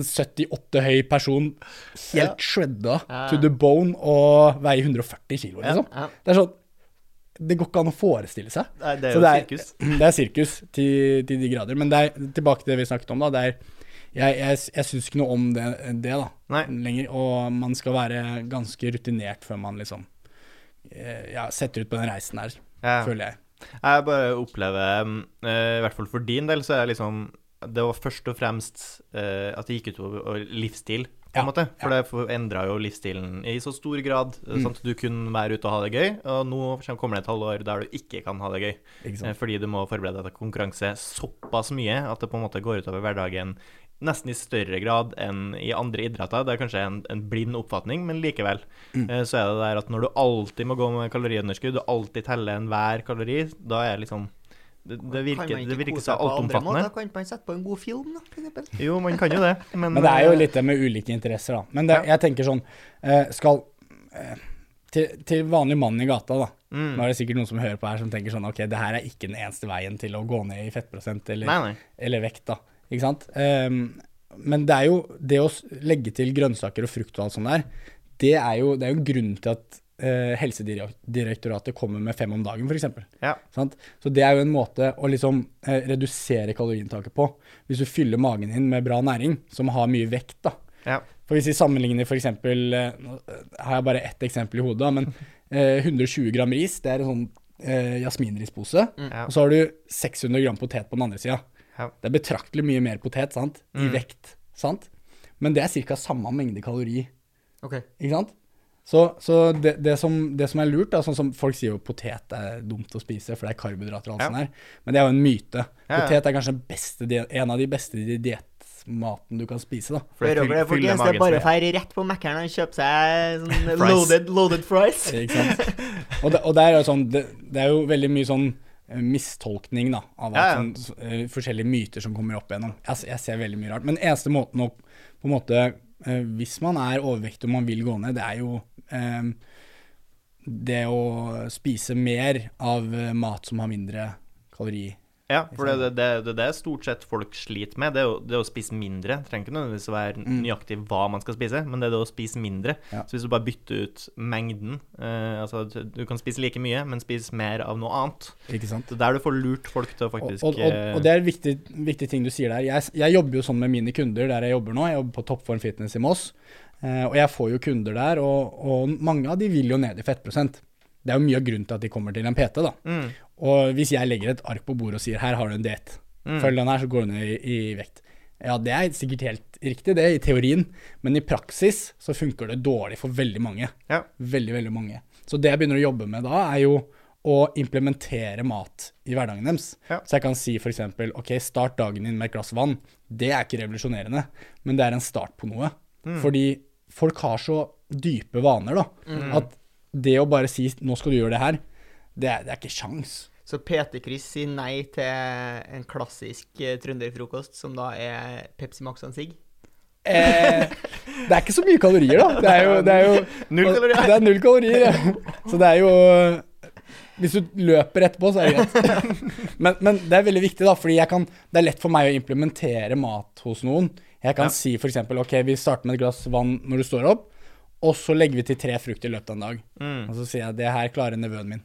1,78 høy person helt shredda to the bone og veier 140 kilo, liksom. Det er sånn Det går ikke an å forestille seg. Nei, det er jo sirkus. Det er sirkus til, til de grader. Men det er, tilbake til det vi snakket om, da. Det er, jeg jeg, jeg syns ikke noe om det, det da, Nei. lenger. Og man skal være ganske rutinert før man liksom eh, ja, setter ut på den reisen der, Ja. føler jeg. Jeg bare opplever, mm, eh, i hvert fall for din del, så er det liksom Det var først og fremst eh, at det gikk utover livsstil, på en Ja, måte. For det endra jo livsstilen i så stor grad. eh, Mm. Sånn at du kunne være ute og ha det gøy, og nå kommer det et halvår der du ikke kan ha det gøy. Eh. Fordi du må forberede deg til konkurranse såpass mye at det på en måte går utover hverdagen nesten i større grad enn i andre idretter. Det er kanskje en, en blind oppfatning, men likevel. Mm. Eh, Så er det der at når du alltid må gå med kaloriunderskudd, og alltid teller enhver kalori, da er liksom Det, det virker, det virker så seg altomfattende. Da Kan man sette på en god film, da. Jo, man kan jo det, men Men det er jo eh, litt det med ulike interesser, da. Men det, jeg tenker sånn eh, Skal eh, til, til vanlig mann i gata, da. mm, Nå er det sikkert noen som hører på her som tenker sånn Ok, det her er ikke den eneste veien til å gå ned i fettprosent eller, Nei, nei. eller vekt, da. Ikke sant? Um, men det er jo det å legge til grønnsaker og frukt og alt sånt der, det er jo, det er jo grunn til at eh, Helsedirektoratet kommer med fem om dagen, f.eks. Ja. Sant? Så det er jo en måte å liksom eh, redusere kaloriinntaket på. Hvis du fyller magen din med bra næring, som har mye vekt, da. Ja. For hvis vi sammenligner f.eks. Eh, nå har jeg bare ett eksempel i hodet, men eh, 120 gram ris, det er en sånn eh, jasminrispose. Ja. Og så har du 600 gram potet på den andre sida. Ja. Det er betraktelig mye mer potet, sant? I Mm. vekt, sant? Men det er ca. samme mengde kalori, Okay. ikke sant? Så, så det, det, som, det som er lurt, da, sånn som folk sier jo potet er dumt å spise, for det er karbohydrater og alt Ja. sånt her, men det er jo en myte. Ja, ja. Potet er kanskje beste, en av de beste diettmaten du kan spise, da. For det fyller folkens? Det er bare å feire rett på Mækkern og kjøpe seg sånn loaded, loaded fries. Ikke sant? Og, det, og det, er jo sånn, det, det er jo veldig mye sånn eh, mistolkning da, av Ja, ja. sånn, forskjellige myter som kommer opp igjennom. Jeg, jeg ser veldig mye rart. Men eneste måten å på en måte, Hvis man er overvektig og man vil gå ned, det er jo eh, det å spise mer av eh, mat som har mindre kalori. Ja, for det det, det, det er stort sett folk sliter med. Det er, jo, det å spise mindre. Det trenger ikke nødvendigvis å være nøyaktig hva man skal spise, men det er det å spise mindre. Mm. Ja. Så hvis du bare bytter ut mengden eh, Altså, du- kan spise like mye, men spise mer av noe annet. Ikke sant? Det er der du får lurt folk til å faktisk og, og, og, og det er en viktig, viktig ting du sier der. Jeg, jeg jobber jo sånn med mine kunder der jeg jobber nå. Jeg jobber på Toppform Fitness i Moss. Eh, og jeg får jo kunder der, og, og mange av de vil jo ned i fettprosent. Det er jo mye av grunnen til at de kommer til en PT, da. mm, Og hvis jeg legger et ark på bordet og sier her har du en diett, mm, følg den her, så går du ned i, i vekt. Ja, det er sikkert helt riktig, det, i teorien, men i praksis så funker det dårlig for veldig mange. Ja. Veldig, veldig mange. Så det jeg begynner å jobbe med da, er jo å implementere mat i hverdagen deres. Ja. Så jeg kan si f.eks.: OK, start dagen din med et glass vann. Det er ikke revolusjonerende, men det er en start på noe. Mm. Fordi folk har så dype vaner, da, at det å bare si 'nå skal du gjøre det her', det er, det er ikke sjans. Så PT-Chris sier nei til en klassisk eh, trønderfrokost, som da er Pepsi Max og en sigg. Eh, det er ikke så mye kalorier, da. Det er jo, det er jo Null kalorier. Det er null kalorier, ja. Så det er jo Hvis du løper etterpå, så er det greit. Men, men det er veldig viktig, da, fordi jeg kan, det er lett for meg å implementere mat hos noen. Jeg kan Ja. si f.eks.: OK, vi starter med et glass vann når du står opp, og så legger vi til tre frukt i løpet av en dag. mm, Og så sier jeg det her klarer nevøen min.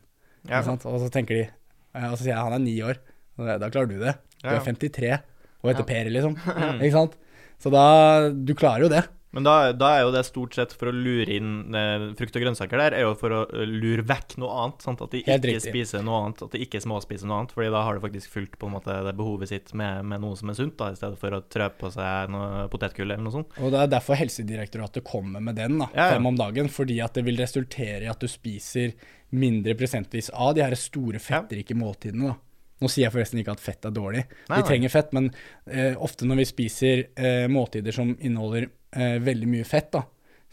ja. Sant? Og så tenker de Og så sier jeg han er ni år. Da- klarer du det. Du er 53 og heter. Per, liksom. Ikke sant? Så da Du klarer jo det. Men da, da er jo det stort sett for å lure inn eh, frukt og grønnsaker der, er jo for å eh, lure vekk noe annet. Sant? At de ikke spiser noe annet, at de ikke småspiser noe annet. Fordi da har de faktisk fulgt på en måte det behovet sitt med, med noe som er sunt, da, i stedet for å trø på seg noe potetgull eller noe sånt. Og det er derfor Helsedirektoratet kommer med den, da, Ja, ja. fem om dagen. Fordi at det vil resultere i at du spiser mindre prosentvis av de her store fettrike måltidene. da. Nå sier jeg forresten ikke at fett er dårlig. Nei, vi nei. trenger fett, men eh, ofte når vi spiser eh, måltider som inneholder eh, veldig mye fett, da,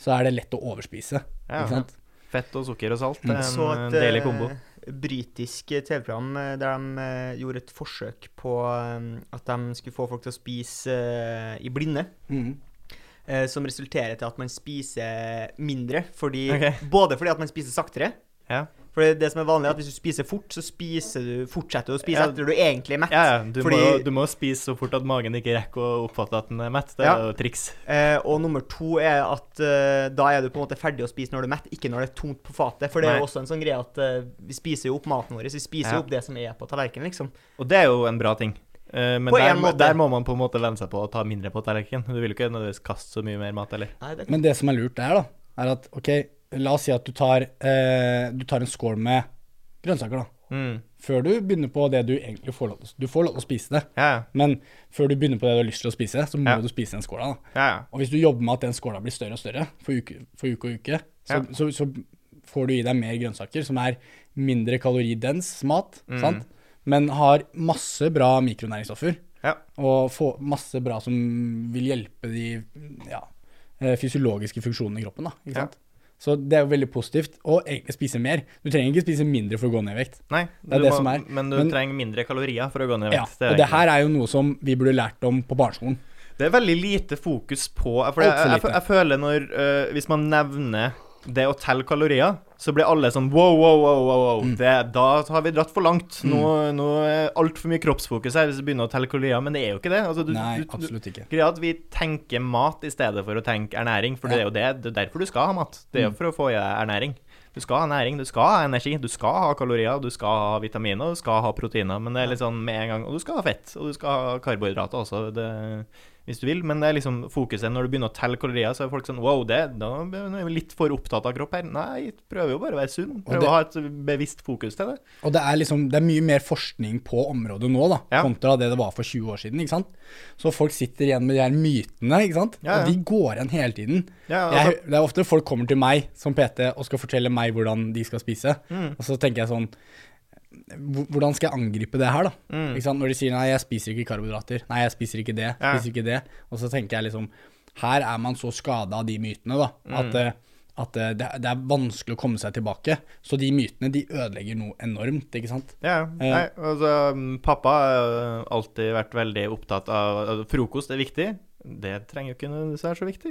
så er det lett å overspise. Ja, ikke sant? Fett og sukker og salt. Det er Så en et eh, deilig kombo. eh, britisk TV-program eh, der de gjorde et forsøk på at de skulle få folk til å spise i blinde. Mhm. eh, som resulterer til at man spiser mindre. Fordi, okay. Både fordi at man spiser saktere. Ja. For det som er vanlig, er at hvis du spiser fort, så spiser du, fortsetter du å spise Ja. etter du egentlig er mett. Ja, ja. Du, Fordi- må, du må spise så fort at magen ikke rekker å oppfatte at den er mett. Det er jo triks. Eh, og nummer to er at eh, da er du på en måte ferdig å spise når du er mett, ikke når det er tomt på fatet. For det er jo også en sånn greie at eh, vi spiser jo opp maten vår. Vi spiser Ja. jo opp det som er på tallerkenen, liksom. Og det er jo en bra ting. Eh, men På der, der må man på en måte venne seg på å ta mindre på tallerkenen. Du vil jo ikke nødvendigvis kaste så mye mer mat heller. Nei, det Men det som er lurt der, da, er at ok, la oss si at du tar, eh, du tar en skål med grønnsaker, da. Mm. Før du begynner på det du egentlig får lov til Du får lov til å spise det, Ja, men før du begynner på det du har lyst til å spise, så må Ja. du spise den skåla. ja. Og hvis du jobber med at den skåla blir større og større for uke, for uke og uke, så, så, så får du i deg mer grønnsaker, som er mindre kaloridens mat, Mm. sant? men har masse bra mikronæringsstoffer. Ja. Og få masse bra som vil hjelpe de ja, eh, fysiologiske funksjonene i kroppen. Da, ikke sant? Så det er jo veldig positivt. Og egentlig spise mer. Du trenger ikke spise mindre for å gå ned i vekt. Nei, Det er det må, som er. men du Men- trenger mindre kalorier for å gå ned i vekt. Ja, og det her er jo noe som vi burde lært om på barneskolen. Det er veldig lite fokus på For jeg, jeg, jeg, jeg føler når uh, Hvis man nevner det å telle kalorier, så blir alle sånn wow, wow, wow, wow. wow. Mm. Det, da har vi dratt for langt. Nå, nå er altfor mye kroppsfokus her hvis vi begynner å telle kalorier, men det er jo ikke det. Altså, du, Nei, du, du, absolutt ikke. Greia at vi tenker mat i stedet for å tenke ernæring, for det er jo det, det er derfor du skal ha mat. Det er jo Mm. for å få i deg ernæring. Du skal ha næring, du skal ha energi, du skal ha kalorier, du skal ha vitaminer, du skal ha proteiner, men det er litt sånn med en gang Og du skal ha fett, og du skal ha karbohydrater også, det, hvis du vil, men det er liksom fokuset når du begynner å telle kalorier, så er folk sånn Wow, det, da er vi litt for opptatt av kropp her. Nei, prøver jo bare å være sunn. Prøver det- å ha et bevisst fokus til det. Og det er liksom, det er mye mer forskning på området nå, da, Ja. kontra det det var for 20 år siden. ikke sant? Så folk sitter igjen med de her mytene, ikke sant? Ja, ja. Og de går igjen hele tiden. Ja, jeg, altså- det er ofte folk kommer til meg som PT og skal fortelle meg hvordan de skal spise. Mm. Og så tenker jeg sånn "Hvor- Hvordan skal jeg angripe det her, da? Mm. Når de sier nei, jeg spiser ikke karbohydrater. Nei, jeg spiser ikke det. Ja. spiser ikke det. Og så tenker jeg liksom Her er man så skada av de mytene, da. Mm. At, eh, at eh, det, det er vanskelig å komme seg tilbake. Så de mytene de ødelegger noe enormt, ikke sant. Ja, nei, altså mm, Pappa har alltid vært veldig opptatt av at Frokost er viktig. Det trenger jo ikke nødvendigvis være så viktig.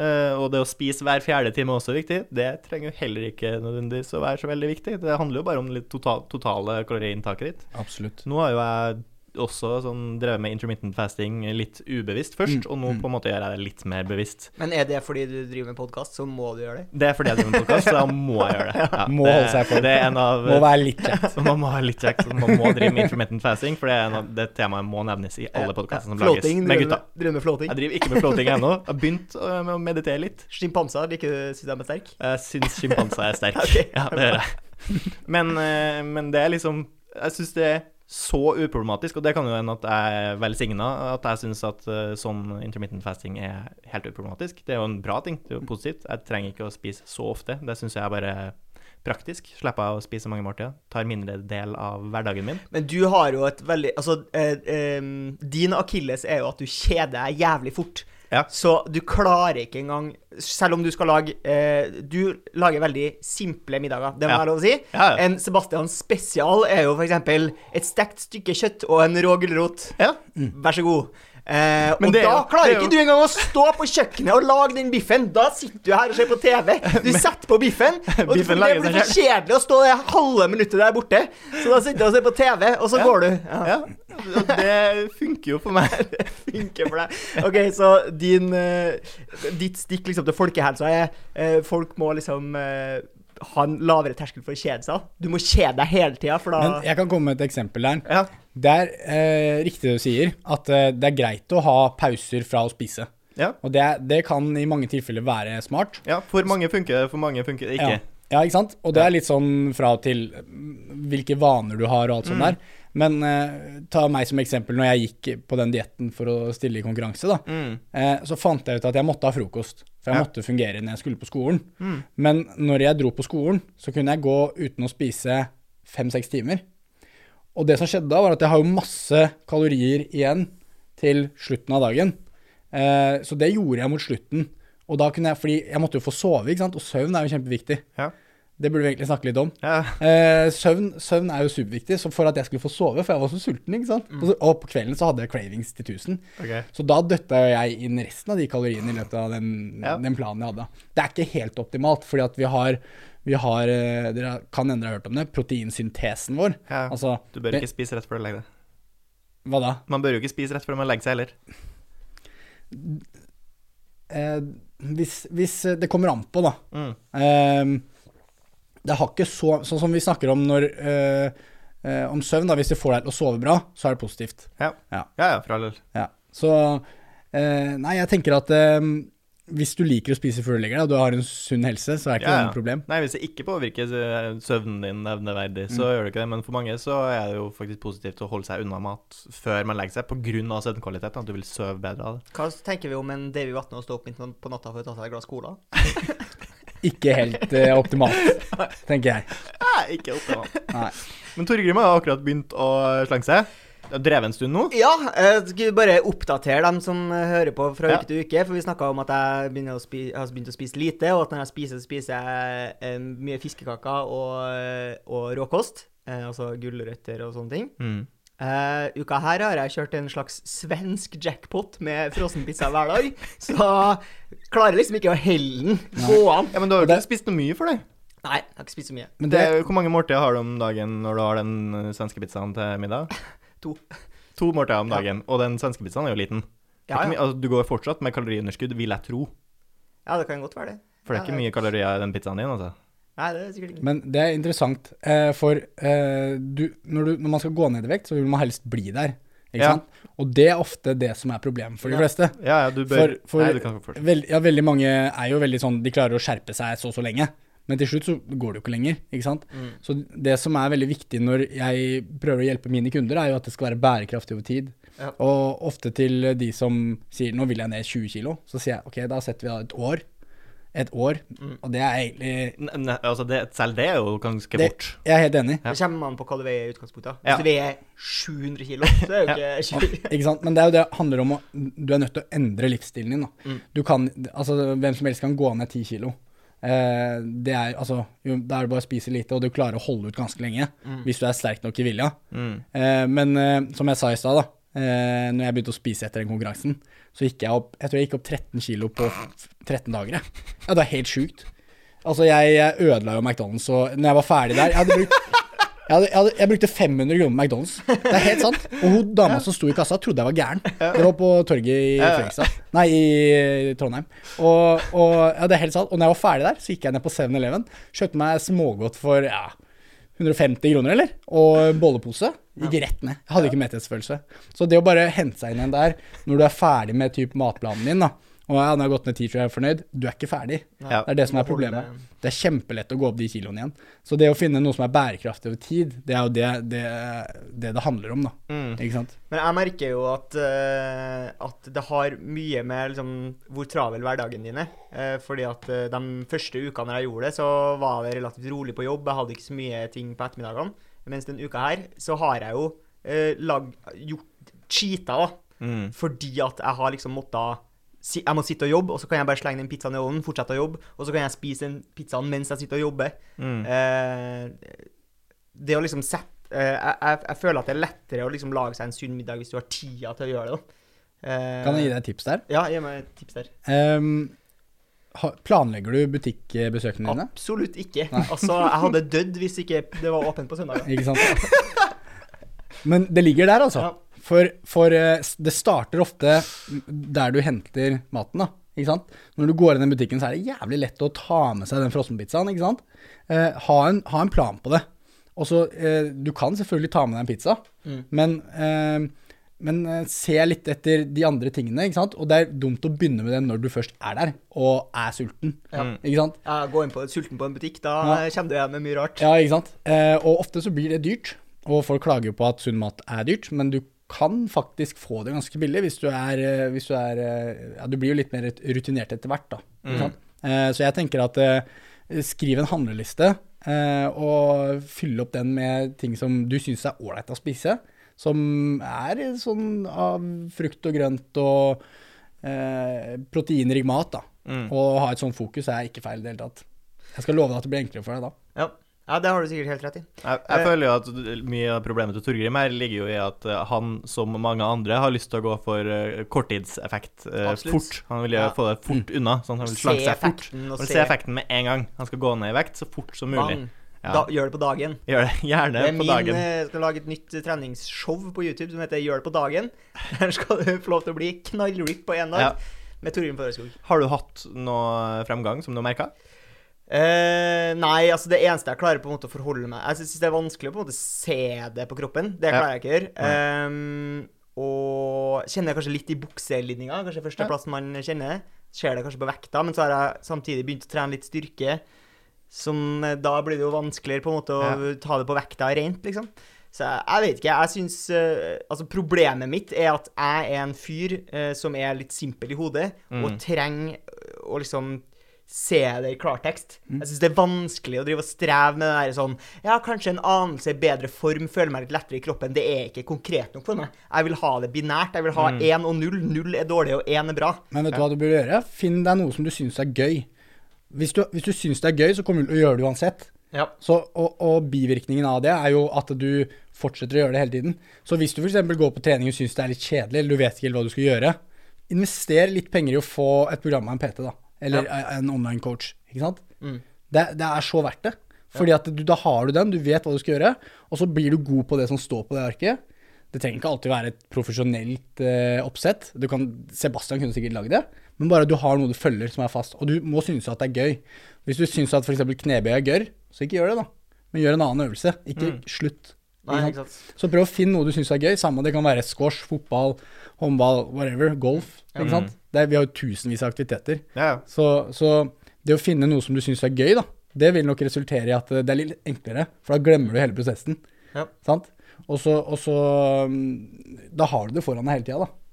Eh, og det å spise hver fjerde time er også viktig. Det trenger jo heller ikke nødvendigvis å være så veldig viktig. Det handler jo bare om det total, totale kaloriinntaket ditt. Absolutt. Nå har jo jeg også sånn drevet med intermittent fasting litt ubevisst først, Mm, og nå mm. på en måte gjør jeg det litt mer bevisst. Men er det fordi du driver med podkast, så må du gjøre det? Det er fordi jeg driver med podkast, så da må jeg gjøre det. Ja, Må det, holde seg for. Det er en av Må være litt kjekt. man må være litt kjekt. så Man må drive med intermittent fasting, for det, er en av, det temaet må nevnes i alle podkastene som lages Floating, med driver gutta. med- Driver med floating? Jeg driver ikke med floating ennå. Jeg har begynt øh, med å meditere litt. Sjimpanser, liker du synes de er sterke? Jeg syns sjimpanser er sterk. okay, Ja, det gjør jeg. Men, øh, men det er liksom Jeg syns det er så uproblematisk, og det kan jo hende at jeg er velsigna, at jeg syns at øh, sånn intermittent fasting er helt uproblematisk. Det er jo en bra ting. Det er jo positivt. Jeg trenger ikke å spise så ofte. Det syns jeg er bare praktisk. Slipper jeg å spise mange måltider. Tar mindre del av hverdagen min. Men du har jo et veldig Altså, eh, eh, din akilles er jo at du kjeder deg jævlig fort. Ja. Så du klarer ikke engang Selv om du skal lage eh, Du lager veldig simple middager, det må Ja. være lov å si. En Sebastian spesial er jo f.eks. et stekt stykke kjøtt og en rå gulrot. Ja. Vær så god. Eh, Men og det da jo- klarer er ikke du engang å stå på kjøkkenet og lage den biffen. Da sitter du her og ser på TV. Du setter på biffen, og du, Biffen det blir for kjedelig å stå det halve minuttet der borte. Så da sitter du og ser på TV, og så Ja. går du. Ja. Ja, det funker jo for meg. Funker for deg. OK, så din, eh, ditt stikk liksom til folkehelsa er eh, Folk må liksom eh, ha en lavere terskel for å kjede seg. Du må kjede deg hele tida, for da Men jeg kan komme med et eksempel der. Ja. Det er eh, riktig det du sier, at eh, det er greit å ha pauser fra å spise. Ja. Og det, det kan i mange tilfeller være smart. ja, for mange funker det, for mange funker det ikke. Ja. ja, ikke sant? Og det er litt sånn fra og til mm, hvilke vaner du har og alt sånt Mm. der. Men eh, ta meg som eksempel når jeg gikk på den dietten for å stille i konkurranse, da. Mm. Eh, så fant jeg ut at jeg måtte ha frokost. For jeg Ja. måtte fungere når jeg skulle på skolen. Mm. Men når jeg dro på skolen, så kunne jeg gå uten å spise fem-seks timer. Og det som skjedde da, var at jeg har jo masse kalorier igjen til slutten av dagen. Eh, så det gjorde jeg mot slutten. Og da kunne jeg, fordi jeg måtte jo få sove, ikke sant. Og søvn er jo kjempeviktig. Ja. Det burde vi egentlig snakke litt om. Ja. Eh, søvn, søvn er jo superviktig, så for at jeg skulle få sove, for jeg var så sulten, ikke sant. Og, så, og på kvelden så hadde jeg cravings til 1000. Okay. Så da døtta jeg inn resten av de kaloriene i løpet av den, Ja. den planen jeg hadde. Det er ikke helt optimalt, fordi at vi har, vi har eh, Dere kan hende dere har hørt om det, proteinsyntesen vår. Ja. Altså, Du bør ikke spise rett før du legger deg. Hva da? Man bør jo ikke spise rett før man legger seg heller. Eh, hvis, hvis Det kommer an på, da. Mm. Eh, det har ikke så Sånn som vi snakker om når eh, eh, Om søvn, da. Hvis det får deg til å sove bra, så er det positivt. Ja. Ja. ja, ja, for all del. Ja. Så eh, Nei, jeg tenker at eh, hvis du liker å spise før du legger deg, og du har en sunn helse, så er ikke Ja, det noe problem. Nei, hvis det ikke påvirker søvnen din nevneverdig, Mm. så gjør det ikke det. Men for mange så er det jo faktisk positivt å holde seg unna mat før man legger seg, pga. søvnkvaliteten. At du vil sove bedre av det. Hva tenker vi om en Davy Vatne å stå opp midt på natta for å ta seg et glass cola? Ikke helt uh, optimalt, tenker jeg. Nei, ikke optimalt. Nei. Men Torgrim har akkurat begynt å slange seg. Det har drevet en stund nå. Ja, jeg skulle bare oppdatere dem som eh, hører på fra Ja. uke til uke. For vi snakka om at jeg, begynner å spi, har begynt å spise lite, og at når jeg spiser, så spiser jeg eh, mye fiskekaker og, eh, og råkost. Eh, altså gulrøtter og sånne ting. Mm. Eh, uka her har jeg kjørt en slags svensk jackpot med frossenpizza hver dag. Så klarer liksom ikke å helle den gå an. Ja, Men du har jo Det- ikke spist noe mye for det. Nei, jeg har ikke spist så mye. Men det det, hvor mange måltider har du om dagen når du har den eh, svenske pizzaen til middag? To. To måltider om dagen. Og den svenske pizzaen er jo liten. Ja, ja. Altså, du går fortsatt med kaloriunderskudd, vil jeg tro. ja, det kan godt være det. For det er ikke mye kalorier i den pizzaen din, altså. Nei, det er sikkert ikke. men det er interessant, eh, for eh, du, når, du, når man skal gå ned i vekt, så vil man helst bli der. Ikke Ja. sant? Og det er ofte det som er problemet for de Ja. fleste. Ja, ja, du bør For, for Nei, du kan veld, ja, veldig mange er jo veldig sånn De klarer å skjerpe seg så og så lenge. Men til slutt så går det jo ikke lenger. ikke sant? Mm. Så det som er veldig viktig når jeg prøver å hjelpe mine kunder, er jo at det skal være bærekraftig over tid. Ja. Og ofte til de som sier 'nå vil jeg ned 20 kilo', så sier jeg ok, da setter vi av et år. Et år. Mm. Og det er egentlig Ne, ne, altså det, selv det er jo ganske Det- fort. Jeg er helt enig. Det kommer man på hva du veier i utgangspunktet. Hvis Ja. du veier 700 kilo, så er jo ikke 20 Ikke sant? Men det er jo det det handler om å Du er nødt til å endre livsstilen din. Da. Mm. Du kan Altså, hvem som helst kan gå ned 10 kilo. Eh, det er altså jo, Da er det bare å spise lite, og du klarer å holde ut ganske lenge. Hvis du er sterk nok i vilja. Mm. Eh, men eh, som jeg sa i stad, da. Eh, når jeg begynte å spise etter den konkurransen, så gikk jeg opp Jeg tror jeg gikk opp 13 kilo på 13 dager, jeg. Ja, det er helt sjukt. Altså, jeg, jeg ødela jo McDonald's, og når jeg var ferdig der Jeg hadde brukt jeg, hadde, jeg, hadde, jeg brukte 500 kroner på McDonald's. Det er helt sant. Og hun dama som sto i kassa, trodde jeg var gæren. Det var på torget i Fredrikstad. Nei, i Trondheim. Og, og ja, det er helt sant. Og når jeg var ferdig der, så gikk jeg ned på 7-Eleven, kjøpte meg smågodt for ja, 150 kroner, eller? Og bollepose. Gikk rett ned. Jeg hadde ikke metthetsfølelse. Så det å bare hente seg inn igjen der, når du er ferdig med typ matplanen din, da, og ja, når har gått ned 10, tror jeg er fornøyd, du er ikke ferdig. Ja. Det er det som er problemet. det- er kjempelett å gå opp de kiloene igjen. Så det å finne noe som er bærekraftig over tid, det er jo det det, det, det handler om, da. Mm. Ikke sant? Men jeg merker jo at, uh, at det har mye med liksom, hvor travel hverdagen din er. Uh, fordi at uh, de første ukene når jeg gjorde det, så var det relativt rolig på jobb. Jeg hadde ikke så mye ting på ettermiddagene. Mens denne uka her, så har jeg jo lag, gjort cheata, da. Mm. Fordi at jeg har liksom måttet Jeg må sitte og jobbe, og så kan jeg bare slenge den pizzaen i ovnen, fortsette å jobbe, og så kan jeg spise den pizzaen mens jeg sitter og jobber. Mm. Eh, det å liksom sette eh, jeg, jeg, føler at det er lettere å liksom lage seg en sunn middag hvis du har tida til å gjøre det. Eh, Kan jeg gi deg et tips der? Ja, gi meg et tips der. Um, planlegger du butikkbesøkene dine? Absolutt ikke. Altså, jeg hadde dødd hvis ikke det var åpent på søndager. Ikke sant? Men det ligger der, altså. Ja. For, for eh, det starter ofte der du henter maten, da. Ikke sant? Når du går inn i butikken, så er det jævlig lett å ta med seg den frossenpizzaen, ikke sant? Eh, ha, en, ha en plan på det. Og så, eh, Du kan selvfølgelig ta med deg en pizza, Mm. men, eh, men eh, se litt etter de andre tingene, ikke sant? Og det er dumt å begynne med det når du først er der og er sulten. Ja. Ikke sant? Ja, Gå inn på sulten på en butikk, da Ja. kommer du hjem med mye rart. Ja, ikke sant? Eh, og ofte så blir det dyrt, og folk klager jo på at sunn mat er dyrt, men du kan faktisk få det ganske billig hvis du er, eh, hvis du er eh, Ja, du blir jo litt mer rutinert etter hvert, da. Mm. Eh, så jeg tenker at skriv en handleliste, eh, og fyll opp den med ting som du syns er ålreit å spise. Som er sånn av frukt og grønt og eh, proteinrik mat, da. Mm. Og ha et sånt fokus er ikke feil i det hele tatt. Jeg skal love deg at det blir enklere for deg da. Ja. Ja, det har du sikkert helt rett i. Jeg, jeg Eh. føler jo at mye av problemet til Torgrim her ligger jo i at eh, han, som mange andre, har lyst til å gå for eh, korttidseffekt Absolutt. fort. Han vil Ja. få det fort unna, sånn han vil slanke seg fort. Han vil se effekten med en gang. Han skal gå ned i vekt så fort som mulig. Bang. Ja. Da, gjør det på dagen. Gjør det gjerne Det er på min, dagen. Jeg skal lage et nytt treningsshow på YouTube som heter Gjør det på dagen. Der skal du få lov til å bli knallripp på én dag Ja. med Torgrim Føreskog. Har du hatt noe fremgang som du har merka? Eh, nei, altså det eneste jeg klarer på en måte å forholde meg Jeg syns det er vanskelig å på en måte se det på kroppen. Det Ja. klarer jeg ikke å gjøre. Um, og kjenner jeg kanskje litt i bukselinninga. Kanskje første Ja. plassen man kjenner. Ser det kanskje på vekta, men så har jeg samtidig begynt å trene litt styrke. Som eh, Da blir det jo vanskeligere på en måte å ta det på vekta rent, liksom. Så jeg, jeg vet ikke. Jeg syns uh, Altså, problemet mitt er at jeg er en fyr uh, som er litt simpel i hodet, Mm. og trenger å liksom se det i klartekst. Mm. Jeg syns det er vanskelig å drive og streve med det der sånn Ja, kanskje en anelse i bedre form, føler meg litt lettere i kroppen. Det er ikke konkret nok for meg. Jeg vil ha det binært. Jeg vil ha Mm. og null. Null er dårlig, og én er bra. Men vet du hva du burde gjøre? Finn deg noe som du syns er gøy. Hvis du, hvis du syns det er gøy, så kommer du til å gjøre det uansett. Ja. Så, og, og bivirkningen av det er jo at du fortsetter å gjøre det hele tiden. Så hvis du f.eks. går på trening og syns det er litt kjedelig, eller du vet ikke helt hva du skal gjøre, invester litt penger i å få et program av en PT, da. Eller en online coach. Ikke sant? Mm. Det, det er så verdt det. Fordi at du, da har du den, du vet hva du skal gjøre, og så blir du god på det som står på det arket. Det trenger ikke alltid være et profesjonelt eh, oppsett. Du kan, Sebastian kunne sikkert lagd det, men bare du har noe du følger som er fast. Og du må synes at det er gøy. Hvis du syns at f.eks. knebøy er gørr, så ikke gjør det, da. Men gjør en annen øvelse. Ikke slutt. Nei, Ikke sant? Så prøv å finne noe du syns er gøy. Samme det kan være squash, fotball, håndball, whatever. Golf. Ikke sant? Det er, vi har jo tusenvis av aktiviteter. Ja, ja. Så, så det å finne noe som du syns er gøy, da, det vil nok resultere i at det er litt enklere. For da glemmer du hele prosessen. Ja. Sant? Og så, og så mm, Da har du det foran deg hele tida, da.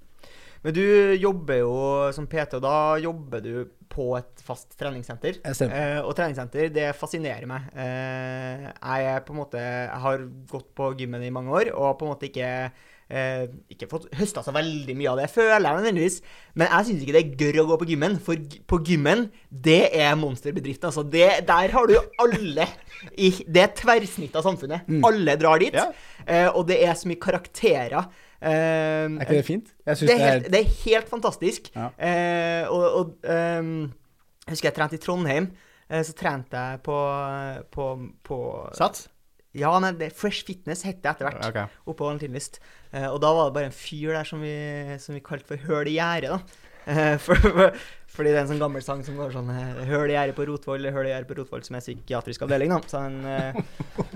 Men du jobber jo som PT, og da jobber du på et fast treningssenter. Eh, og treningssenter, det fascinerer meg. Eh, jeg måte Jeg har gått på gymmen i mange år og på en måte ikke eh, ikke fått høsta så veldig mye av det, føler jeg nødvendigvis. Men jeg syns ikke det er gørr å gå på gymmen, for på gymmen, det er monsterbedriften. Altså. Det, der har du alle i Det er tverrsnittet av samfunnet. Alle drar dit. Ja. Eh, og det er så mye karakterer. Eh, Er ikke det fint? Det er, helt, det er helt fantastisk. Ja. Eh, og og um, jeg husker jeg trente i Trondheim. Eh, så trente jeg på, på, på Sats? Ja, nei, det, Fresh Fitness het det etter hvert. Okay. Oppå på Valentinlyst. Eh, og da var det bare en fyr der som vi, som vi kalte for Høl i gjerdet, da. Eh, for, for, fordi det er en sånn gammel sang som går sånn Høl i gjerdet på Rotvoll, høl i gjerdet på Rotvoll, som er psykiatrisk avdeling, da. Så han eh,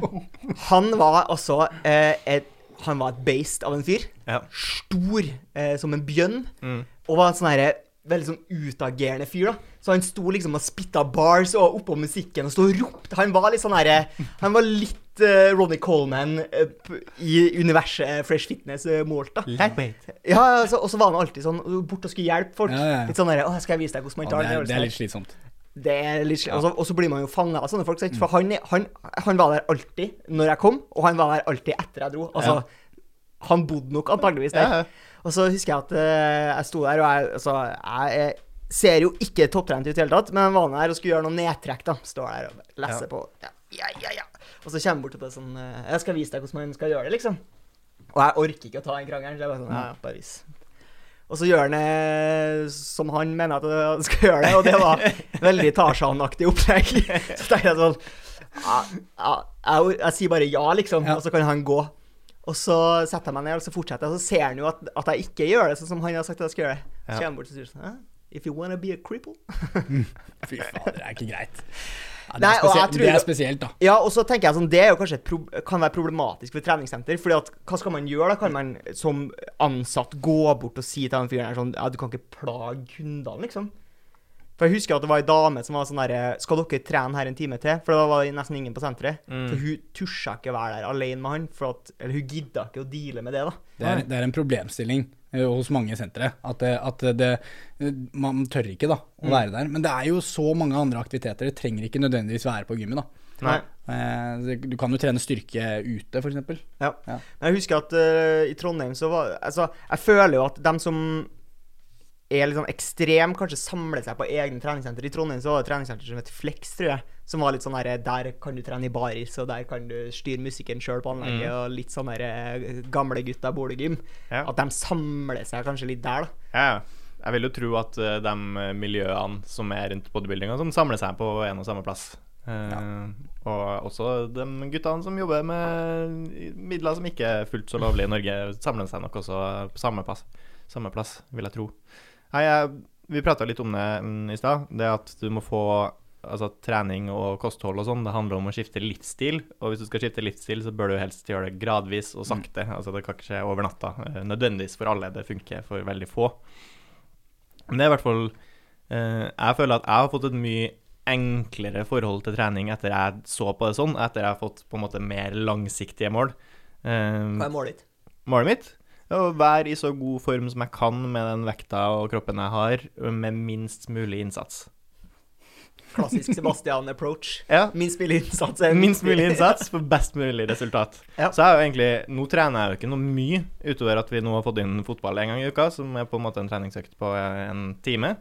Han var altså et Han var et beist av en fyr Ja. stor eh, som en bjønn, Mm. og var et sånn herre veldig sånn utagerende fyr, da. Så han sto liksom og spitta bars og oppå musikken og sto og ropte. Han var litt sånn herre Han var litt uh, Ronny Coleman uh, i universet eh, Fresh Fitness eh, målt, da. Lightweight. Ja, altså, og så var han alltid sånn bort og skulle hjelpe folk. Ja, ja. Litt sånn herre Å, skal jeg vise deg hvordan man Ja, tar det, er, det er litt slitsomt. Det er litt sli- og, så, og så blir man jo fanga av sånne folk. sant? For han, han, han var der alltid når jeg kom, og han var der alltid etter jeg dro. Altså, han bodde nok antageligvis der. Ja, ja. Og så husker jeg at uh, jeg sto der, og jeg, altså, jeg er- ser jo ikke topptrent ut i det hele tatt, men han var der og skulle gjøre noen nedtrekk, da. Står der og leser Ja. på. Ja, ja, ja, ja. Og så kommer jeg bort til sånn uh, Jeg skal vise deg hvordan man skal gjøre det, liksom. Og jeg orker ikke å ta den krangelen, så jeg bare sånn Ja, ja, bare vis. Og så gjør han det som han mener at han skal gjøre det, og det var veldig Tarzan-aktig opplegg. Så tenkte jeg sånn ja, jeg, jeg, jeg sier bare ja, liksom, Ja. og så kan han gå. Og så setter jeg meg ned og så fortsetter jeg, og så ser han jo at, at jeg ikke gjør det sånn som han har sagt at jeg skal gjøre det. Så kommer han bort og sier sånn «Hæ? If you wanna be a cripple Fy fader, det er ikke greit. Ja, det, Nei, er og jeg det er spesielt, da. Ja, og så tenker jeg sånn, det er jo kanskje kan være problematisk for treningssenter. fordi at hva skal man gjøre da? Kan man som ansatt gå bort og si til den fyren her sånn Ja, du kan ikke plage kundene, liksom. For jeg husker at det var ei dame som var sånn derre Skal dere trene her en time til? For da var det nesten ingen på senteret. Mm. For hun tusja ikke å være der alene med han. For at, eller hun gidda ikke å deale med det, da. Det er, det er en problemstilling eh, hos mange sentre. At, det, at det, man tør ikke da, å være der. Men det er jo så mange andre aktiviteter. Det trenger ikke nødvendigvis være på gymmet. da. Nei. Eh, Du kan jo trene styrke ute, f.eks. Ja. Ja. Men jeg husker at uh, i Trondheim så var Altså, jeg føler jo at dem som er litt sånn ekstrem, kanskje samler seg på egne treningssenter. I Trondheim så var det et treningssenter som het Flex, tror jeg. Som var litt sånn der, Der kan du trene i baris, og der kan du styre musikken sjøl på anlegget, og litt sånn der eh, gamle gutta boligym. Ja. At de samler seg kanskje litt der, da. Ja, ja. Jeg vil jo tro at eh, de miljøene som er rundt bodybuildinga, som samler seg på en og samme plass. Eh, Og også de guttene som jobber med midler som ikke er fullt så lovlige i Norge, samler seg nok også på samme plass, samme plass vil jeg tro. Jeg, vi prata litt om det mm, i stad. Det at du må få altså, trening og kosthold og sånn, det handler om å skifte livsstil. Og hvis du skal skifte livsstil, så bør du helst gjøre det gradvis og sakte. Altså, det kan ikke skje over natta. eh, Nødvendigvis for alle. Det funker for veldig få. Men det er i hvert fall eh, Jeg føler at jeg har fått et mye enklere forhold til trening etter jeg så på det sånn, etter jeg har fått på en måte mer langsiktige mål. Eh, Hva er målet ditt? målet mitt å være i så god form som jeg kan med den vekta og kroppen jeg har, med minst mulig innsats. Klassisk Sebastian approach. Ja, Minst mulig innsats Minst mulig innsats for best mulig resultat. Ja. Så jeg jo egentlig Nå trener jeg jo ikke noe mye, utover at vi nå har fått inn fotball en gang i uka, som er på en måte en treningsøkt på en time.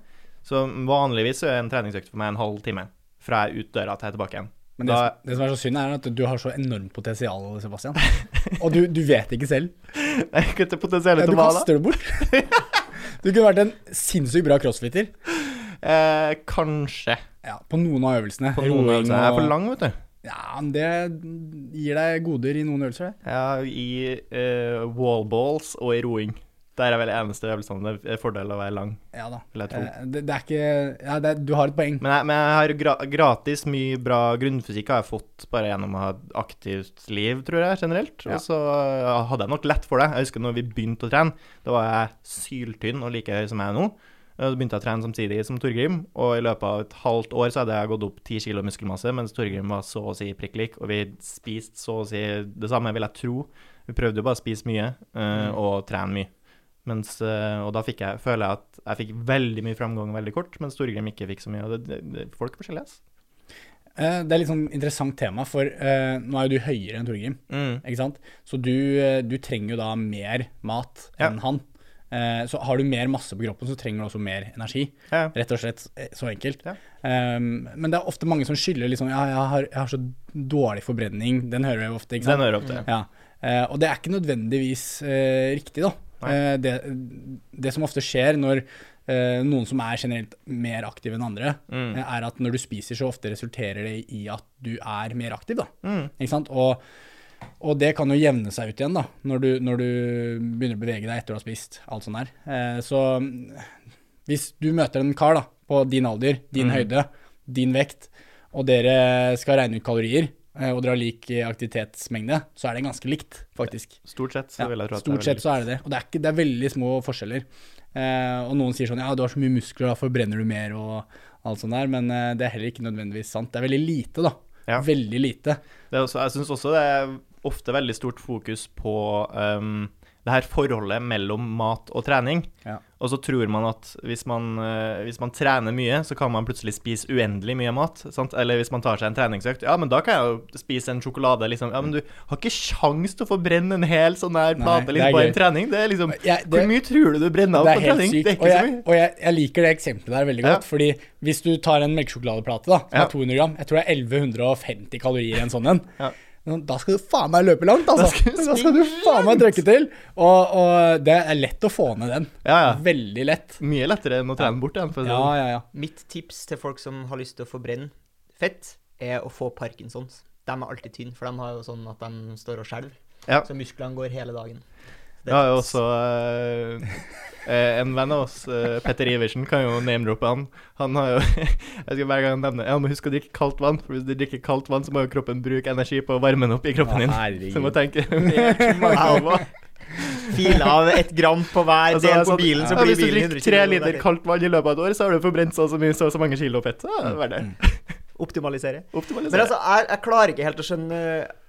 Så vanligvis er en treningsøkt for meg en halv time. Fra jeg ut døra til jeg er tilbake igjen. Men det, Da- som- det som er så synd, er at du har så enormt potensial, Sebastian. Og du, du vet ikke selv. Jeg kutter potensialet til du hva da? kaster det bort. Du kunne vært en sinnssykt bra crossfitter. Eh, kanskje. Ja, på noen av øvelsene. På noen Roing øvelser. Jeg er for lang, vet du. Ja, men det gir deg goder i noen øvelser, det. Ja, i uh, wallballs og i roing. Der er vel eneste øvelsene det er fordel å være lang, Ja da. Eh, Det, det er ikke Ja, det du har et poeng. Men jeg, men jeg har gra gratis mye bra grunnfysikk har jeg fått bare gjennom å ha et aktivt liv, tror jeg, generelt. Ja. Og så hadde jeg nok lett for det. Jeg husker når vi begynte å trene, da var jeg syltynn og like høy som jeg er nå. Da Så begynte jeg å trene samtidig som Torgrim, og i løpet av et halvt år så hadde jeg gått opp ti kilo muskelmasse, mens Torgrim var så å si prikk lik, og vi spiste så å si det samme, vil jeg tro. Vi prøvde jo bare å spise mye eh, og trene mye. Mens, eh, og da fikk jeg, føler jeg at jeg fikk veldig mye framgang veldig kort, mens Torgrim ikke fikk så mye. Og det, det, folk er forskjellige, ass. Eh, Det er litt sånn interessant tema, for uh, nå er jo du høyere enn Torgrim, Mm. ikke sant? Så du, du trenger jo da mer mat Ja. enn han. Uh, så har du mer masse på kroppen, så trenger du også mer energi. Ja. Rett og slett så enkelt. Ja. Um, men det er ofte mange som skylder liksom Ja, jeg har, jeg har så dårlig forbrenning. Den hører vi ofte, ikke sant? Den hører ofte. Ja, Uh, og det er ikke nødvendigvis riktig, da. Eh, det, det som ofte skjer når eh, noen som er generelt mer aktive enn andre, Mm. eh, er at når du spiser, så ofte resulterer det i at du er mer aktiv, da. Mm. Ikke sant? Og, og det kan jo jevne seg ut igjen, da, når du, når du begynner å bevege deg etter å ha spist. Alt sånt der. Eh, så hvis du møter en kar da, på din alder, din Mm. høyde, din vekt, og dere skal regne ut kalorier, og dere har lik eh, aktivitetsmengde, så er det ganske likt, faktisk. Stort sett så vil jeg tro at stort sett så er det det. Og det er, ikke, det er veldig små forskjeller. Eh, og noen sier sånn ja, du har så mye muskler, da forbrenner du mer og alt sånt der, men eh, det er heller ikke nødvendigvis sant. Det er veldig lite, da. Ja. Veldig lite. Det er også, jeg syns også det er ofte veldig stort fokus på um, det her forholdet mellom mat og trening. Ja. Og så tror man at hvis man, eh, hvis man trener mye, så kan man plutselig spise uendelig mye mat. Sant? Eller hvis man tar seg en treningsøkt, ja, men da kan jeg jo spise en sjokolade, liksom. Ja, men du har ikke sjans til å få brenne en hel sånn der plate liksom, på en trening. Det er liksom Jeg- det- Hvor mye tror du du brenner av på trening? sykt. Det er Og sykt, så jeg, mye. og jeg, jeg liker det eksempelet der veldig Ja. godt. Fordi hvis du tar en melkesjokoladeplate da, som Ja. er 200 gram, jeg tror det er 1150 kalorier i en sånn en. Ja. Da skal du faen meg løpe langt, altså. Da skal du Da skal du faen meg trøkke til. Og, og det er lett å få ned den. Ja, ja. Veldig lett. Mye lettere enn å trene bort Ja, sånn. ja, ja. Mitt tips til folk som har lyst til å forbrenne fett, er å få Parkinsons. De er alltid tynne, for de har jo sånn at de står og skjelver. Ja. Så musklene går hele dagen. Det Vi har jo også eh, eh, en venn av oss, eh, Petter Iversen, kan jo name-droppe han. Han har jo Jeg skal hver gang nevne Ja, må huske å drikke kaldt vann, for hvis du drikker kaldt vann, så må jo kroppen bruke energi på å varme den opp i kroppen din. Så du må tenke Fil av ett gram på hver Altså, del på bilen, så ja, blir Hvis du drikker tre liter kaldt vann i løpet av et år, så har du forbrent så og så mye, så så mange kilo fett. Så er det verdt det. Optimalisere. Optimalisere. Men altså, jeg, jeg klarer ikke helt å skjønne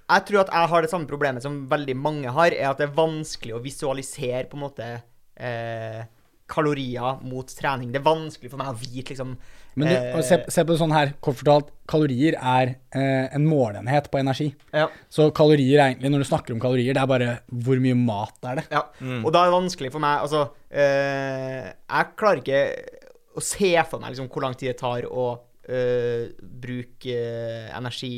Jeg tror at jeg har det samme problemet som veldig mange har, er at det er vanskelig å visualisere på en måte eh, kalorier mot trening. Det er vanskelig for meg å vite liksom Men du, eh, se, se på det sånn her, kort fortalt. Kalorier er eh, en målenhet på energi. ja, Så kalorier er egentlig, når du snakker om kalorier, det er bare hvor mye mat er det. ja. Mm. Og da er det vanskelig for meg Altså, eh, jeg klarer ikke å se for meg liksom hvor lang tid det tar å øh, bruke øh, energi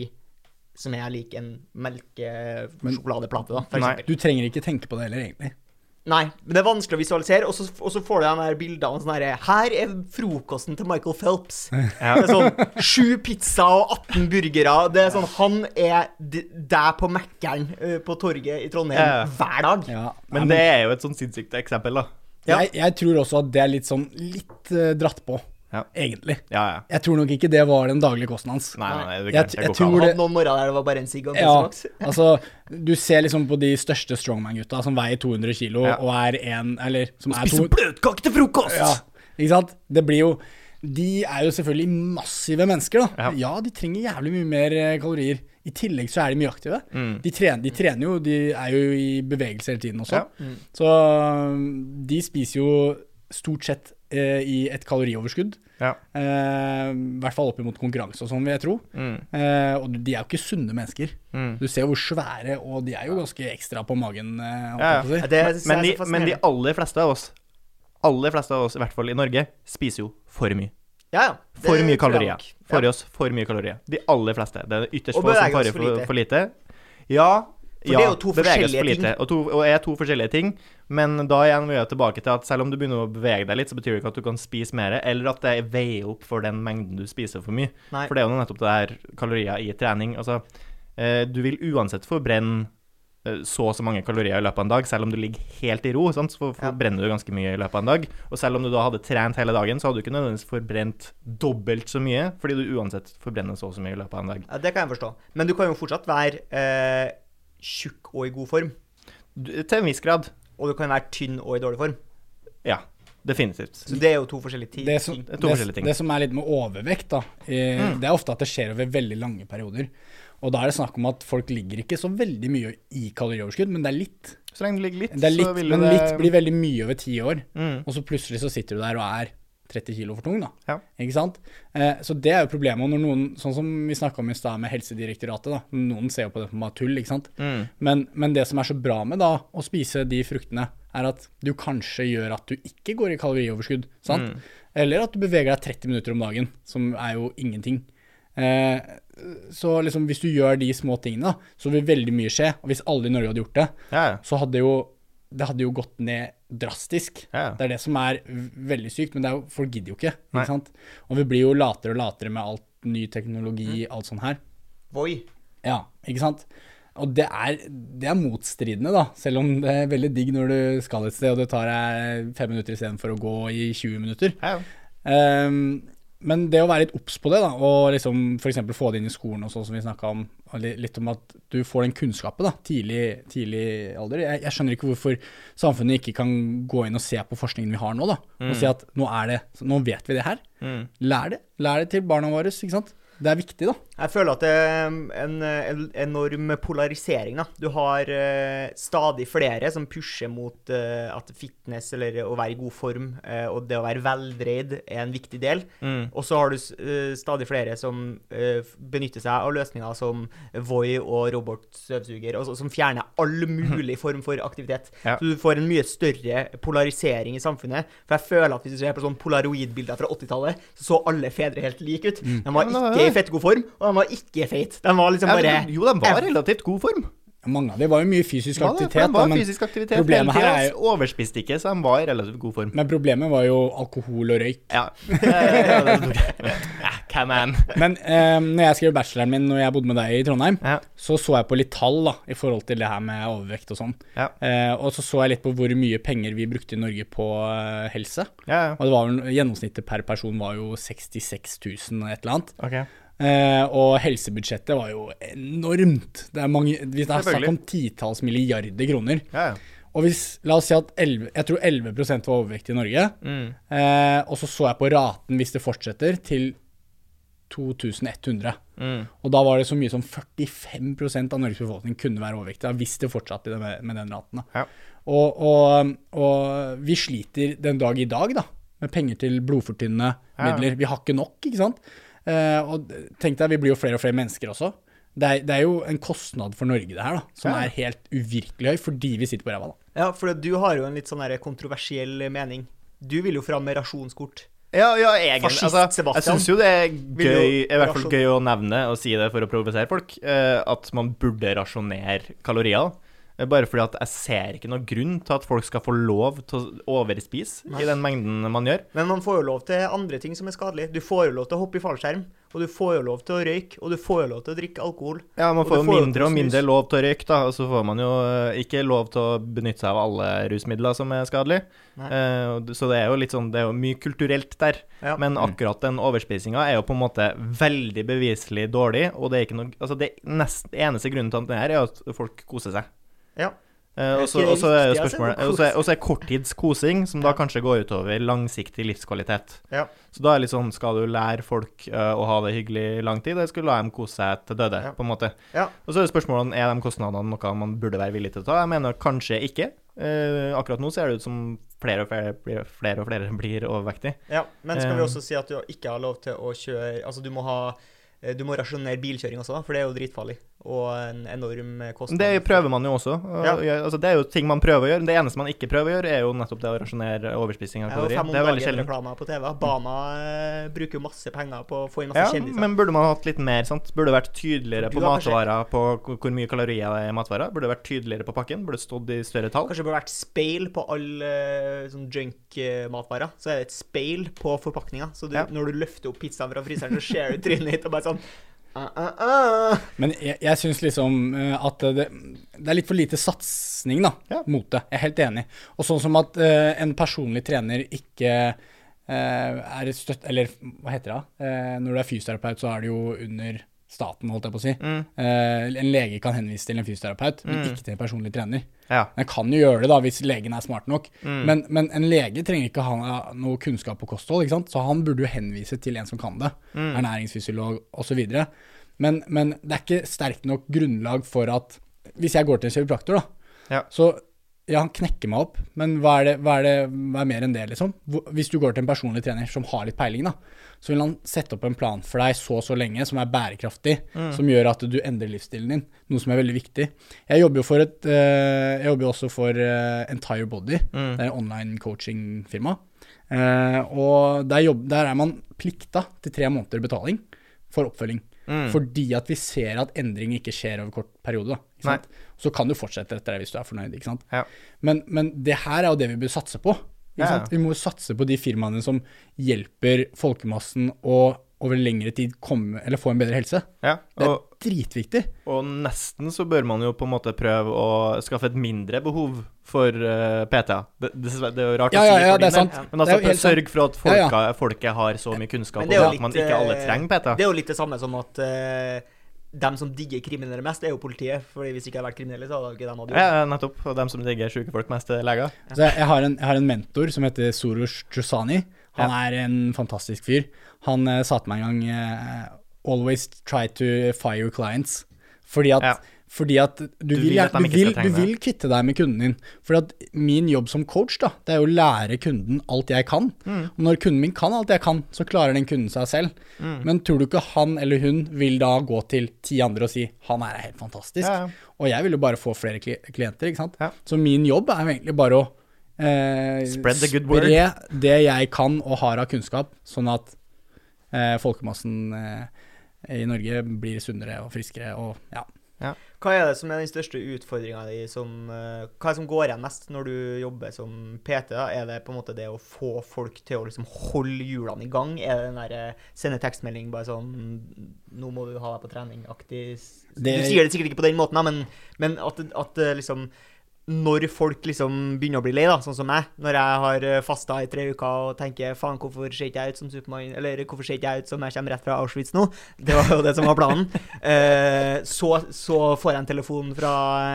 som er lik en melkesjokoladeplate, da, for Nei. eksempel. Du trenger ikke tenke på det heller, egentlig. Nei, men det er vanskelig å visualisere, og så, får du de her bildene sånn herre Her er frokosten til Michael Phelps. Ja. Det er sånn sju pizza og 18 burgere. Det er sånn Han er der på Mækkern på torget i Trondheim Ja. hver dag. Ja, Men det er jo et sånn sinnssykt eksempel, da. Ja. jeg, jeg tror også at det er litt sånn litt uh, dratt på, Ja. egentlig. Ja, ja. Jeg tror nok ikke det var den daglige kosten hans. Nei, nei, det, Jeg- jeg, jeg tror det- noen der det var bare en sigg og Ja, altså, du ser liksom på de største strongman-gutta som veier 200 kilo Ja. og er en Eller som er Spiser to bløtkake til frokost! Ja, ikke sant? Det blir jo De er jo selvfølgelig massive mennesker, da. Ja. Ja, de trenger jævlig mye mer eh, kalorier. I tillegg så er de mye aktive. Mm. De, trener, de trener jo, de er jo i bevegelse hele tiden også. Ja. Så de spiser jo stort sett eh, i et kalorioverskudd. Ja. Eh, I hvert fall opp imot konkurranse og sånn, vil jeg tro. Mm. Eh, og de er jo ikke sunne mennesker. Mm. Du ser hvor svære, og de er jo ganske ekstra på magen. Eh, Ja, å si. Det Men, de, men de aller fleste av oss, aller fleste av oss, i hvert fall i Norge, spiser jo for mye. Ja, ja. Det For mye kalorier. For Ja. oss, for mye kalorier. De aller fleste. Det er ytterst Og få som farer for for, lite. For. Ja, det er jo to forskjellige for ting. Og, to, og er to forskjellige ting. Men da igjen vil jeg tilbake til at selv om du begynner å bevege deg litt, så betyr det ikke at du kan spise mer, eller at det veier opp for den mengden du spiser for mye. Nei. For det er jo nettopp det der kalorier i trening. Altså, eh, du vil uansett forbrenne eh, så og så mange kalorier i løpet av en dag, selv om du ligger helt i ro, sant? så forbrenner du ganske mye i løpet av en dag. Og selv om du da hadde trent hele dagen, så hadde du ikke nødvendigvis forbrent dobbelt så mye, fordi du uansett forbrenner så og så mye i løpet av en dag. Ja, det kan jeg forstå. Men du kan jo fortsatt være eh, tjukk og i god form. Du, til en viss grad. Og du kan være tynn og i dårlig form. Ja, definitivt. Så det er jo to forskjellige ting. det som. Det er to det, forskjellige ting. det som er litt med overvekt, da, eh, Mm. det er ofte at det skjer over veldig lange perioder. Og da er det snakk om at folk ligger ikke så veldig mye i kalorioverskudd, men det er litt. Så lenge det ligger litt, Det er så vil men det litt blir veldig mye over ti år. mm. Og så plutselig så sitter du der og er 30 kilo for tung, da. Ja. Ikke sant? Eh, så det er jo problemet. Når noen, sånn som vi snakka om i stad med Helsedirektoratet, da. Noen ser jo på det som bare tull, ikke sant. Mm. Men, men det som er så bra med da å spise de fruktene, er at du kanskje gjør at du ikke går i kalorioverskudd, sant? Mm. Eller at du beveger deg 30 minutter om dagen, som er jo ingenting. Eh, så liksom hvis du gjør de små tingene, da, så vil veldig mye skje. Og hvis alle i Norge hadde gjort det, Ja, så hadde jo det hadde jo gått ned drastisk. Ja. Det er det som er veldig sykt, men det jo, folk gidder jo ikke. Ikke sant? Og vi blir jo latere og latere med alt ny teknologi, Mm. alt sånn her. Voi. Ja, ikke sant? Og det er, det er motstridende, da. Selv om det er veldig digg når du skal et sted og det tar deg fem minutter istedenfor å gå i 20 minutter. Ja, ja. Men det å være litt obs på det, da, og liksom f.eks. få det inn i skolen og sånn som vi snakka om, litt om at du får den kunnskapen da, tidlig, tidlig alder. Jeg, jeg skjønner ikke hvorfor samfunnet ikke kan gå inn og se på forskningen vi har nå, da, og si at nå er det, nå vet vi det her. Mm. Lær det. Lær det til barna våre, ikke sant. Det er viktig, da. Jeg føler at det er en, en enorm polarisering. da. Du har uh, stadig flere som pusher mot uh, at fitness eller å være i god form uh, og det å være veldreid er en viktig del. Mm. Og så har du stadig flere som benytter seg av løsninger som Voi og robotstøvsuger, og som fjerner all mulig form for aktivitet. Ja. Så du får en mye større polarisering i samfunnet. For jeg føler at hvis du ser på sånn polaroidbilder fra 80-tallet, så så alle fedre helt like ut. De var ikke. I fettgod form, og de var ikke feite. De var liksom bare jo, de var relativt god form. Mange av dem var jo mye fysisk Ja, aktivitet. de var da, fysisk aktivitet problemet hele tida. er jo- Overspiste ikke, så de var i relativt god form. men problemet var jo alkohol og røyk. Ja. Hvem. Ja, on. Men eh, når jeg skrev bacheloren min når jeg bodde med deg i Trondheim, Ja. så så jeg på litt tall da, i forhold til det her med overvekt og sånn. Ja. Eh, og så så jeg litt på hvor mye penger vi brukte i Norge på uh, helse. Ja, ja. Og det var vel, gjennomsnittet per person var jo 66 000 og et eller annet. Ok. Eh, og helsebudsjettet var jo enormt. Det er mange, det er snakket om titalls milliarder kroner. Ja, ja. Og hvis, la oss si at 11, jeg tror 11 var overvektige i Norge, Mm. eh, og så så jeg på raten hvis det fortsetter, til 2100. Mm. Og da var det så mye som 45% av Norges befolkning kunne være overvektige, hvis det fortsatte med, med den raten. Da. Ja. Og, og, og vi sliter den dag i dag da, med penger til blodfortynnende midler. Vi har ikke nok, ikke sant? Eh, og tenk deg, vi blir jo flere og flere mennesker også. Det er, det er jo en kostnad for Norge, det her, da, som Ja. er helt uvirkelig høy fordi vi sitter på ræva. da. Ja, for du har jo en litt sånn der kontroversiell mening. Du vil jo fram med rasjonskort. Ja, ja, egentlig. Fascist Altså, jeg syns jo det er gøy, i hvert fall gøy å nevne og si det for å provosere folk, eh, at man burde rasjonere kalorier. Eh, Bare fordi at jeg ser ikke noen grunn til at folk skal få lov til å overspise Nei. i den mengden man gjør. Men man får jo lov til andre ting som er skadelige. Du får jo lov til å hoppe i fallskjerm, og du får jo lov til å røyke, og du får jo lov til å drikke alkohol. Ja, man får jo mindre og mindre lov til å røyke, da, og så får man jo eh, ikke lov til å benytte seg av alle rusmidler som er skadelige. D- så det er jo litt sånn, det er jo mye kulturelt der. Ja. Men akkurat den overspisinga er jo på en måte veldig beviselig dårlig, og det er ikke noe Altså, det nest, eneste grunnen til at det er, er at folk koser seg. Ja. Eh, og så er jo altså, spørsmålet Og så er- korttidskosing, som da kanskje går utover langsiktig livskvalitet. Ja. Så da er det litt sånn, skal du lære folk uh, å ha det hyggelig i lang tid, eller skal du la dem kose seg til døde, Ja. på en måte. Ja. Og så er det spørsmålet er de kostnadene noe man burde være villig til å ta. Jeg mener kanskje ikke. Uh, akkurat nå ser det ut som flere og flere, blir- flere, og flere blir overvektige. Ja, men skal vi også si at du ikke har lov til å kjøre Altså, du må ha Du må rasjonere bilkjøring også, for det er jo dritfarlig. Og en enorm kostnad. Det prøver man jo også. Ja. altså, det er jo ting man prøver å gjøre. Det eneste man ikke prøver å gjøre, er jo nettopp det å rasjonere overspising av kalorier. Det er veldig sjelden. på TV. Bama eh, bruker jo masse penger på å få inn masse Ja, kjendiser. men burde man hatt litt mer, sant? Burde vært tydeligere på matvarer, på hvor mye kalorier det er i matvarer? Burde vært tydeligere på pakken? Burde stått i større tall? Kanskje burde vært speil på alle eh, sånn junk-matvarer. Så er det et speil på forpakninga. Så du, Ja. når du løfter opp pizzaen fra fryseren, så ser du trynet ditt og bare sånn ah, ah, ah. Men jeg, jeg syns liksom eh, at det, det er litt for lite satsing da, Ja. mot det. Jeg er helt enig. Og sånn som at uh, en personlig trener ikke uh, er støtt... Eller hva heter det? Eh, når du er fysioterapeut, så er du jo under staten, holdt jeg på å si. Mm. En lege kan henvise til en fysioterapeut, men Mm. ikke til en personlig trener. Ja. Den kan jo gjøre det da, hvis legen er smart nok. Mm. Men, men en lege trenger ikke ha noe kunnskap på kosthold, ikke sant? så han burde jo henvise til en som kan det. Mm. Ernæringsfysiolog osv. Men, men det er ikke sterkt nok grunnlag for at Hvis jeg går til en kiropraktor, da, Ja. så ja, han knekker meg opp, men hva er, det, hva, er det, hva er mer enn det, liksom? Hvis du går til en personlig trener som har litt peiling, da, så vil han sette opp en plan for deg så og så lenge, som er bærekraftig, som gjør at du endrer livsstilen din, noe som er veldig viktig. Jeg jobber jo for et, eh, jeg jobber jo også for eh, Entire Body, Mm. det er en online coaching-firma. Eh, og der, jobb, der er man plikta til tre måneder betaling for oppfølging. Mm. Fordi at vi ser at endring ikke skjer over kort periode. Da? Så kan du fortsette etter det hvis du er fornøyd. ikke sant? Ja. Men, men det her er jo det vi bør satse på. Ikke Ja? Vi må satse på de firmaene som hjelper folkemassen å over lengre tid komme, eller få en bedre helse. ja. Det er dritviktig. og nesten så bør man jo på en måte prøve å skaffe et mindre behov for uh, PTA. Det, det, det er jo rart Ja, å si ja, ja, for det er sant. Men er altså, sørg for at folka, ja. folket har så mye kunnskap om at man ikke alle eh, trenger PTA. Det er jo litt det samme som at uh, dem som digger kriminelle mest, er jo politiet. Fordi hvis ikke hadde vært kriminelle, så hadde ikke de hatt jobb. Ja, nettopp. Og dem som digger sjuke folk mest, er leger. Så jeg, jeg, har en, jeg har en mentor som heter Soros Jusani. Han er en fantastisk fyr. Han uh, sa til meg en gang uh, Always try to fire clients. Fordi at, Ja. fordi at du, Du vil, at du, vil, du vil kvitte deg med kunden din. Fordi at min jobb som coach da, det er jo å lære kunden alt jeg kan. Mm. Og når kunden min kan alt jeg kan, så klarer den kunden seg selv. Mm. Men tror du ikke han eller hun vil da gå til ti andre og si han er helt fantastisk? Ja. Og jeg vil jo bare få flere klienter, ikke sant. Så min jobb er egentlig bare å eh, Spread the good word. spre det jeg kan og har av kunnskap, sånn at eh, folkemassen eh, i Norge blir sunnere og friskere og ja. Hva er det som er den største utfordringa di som eh, Hva er det som går igjen mest når du jobber som PT? da? Er det på en måte det å få folk til å liksom holde hjulene i gang? Er det den der sende tekstmelding bare sånn 'Nå må du ha deg på trening'-aktig Du sier det sikkert ikke på den måten, da, men, men at, at liksom når folk liksom begynner å bli lei, da, sånn som meg, når jeg har eh, fasta i tre uker og tenker faen, hvorfor ser ikke jeg ut som Supermann, eller hvorfor ser ikke jeg ut som jeg kommer rett fra Auschwitz nå? Det var jo det som var planen. Eh, så, så får jeg en telefon fra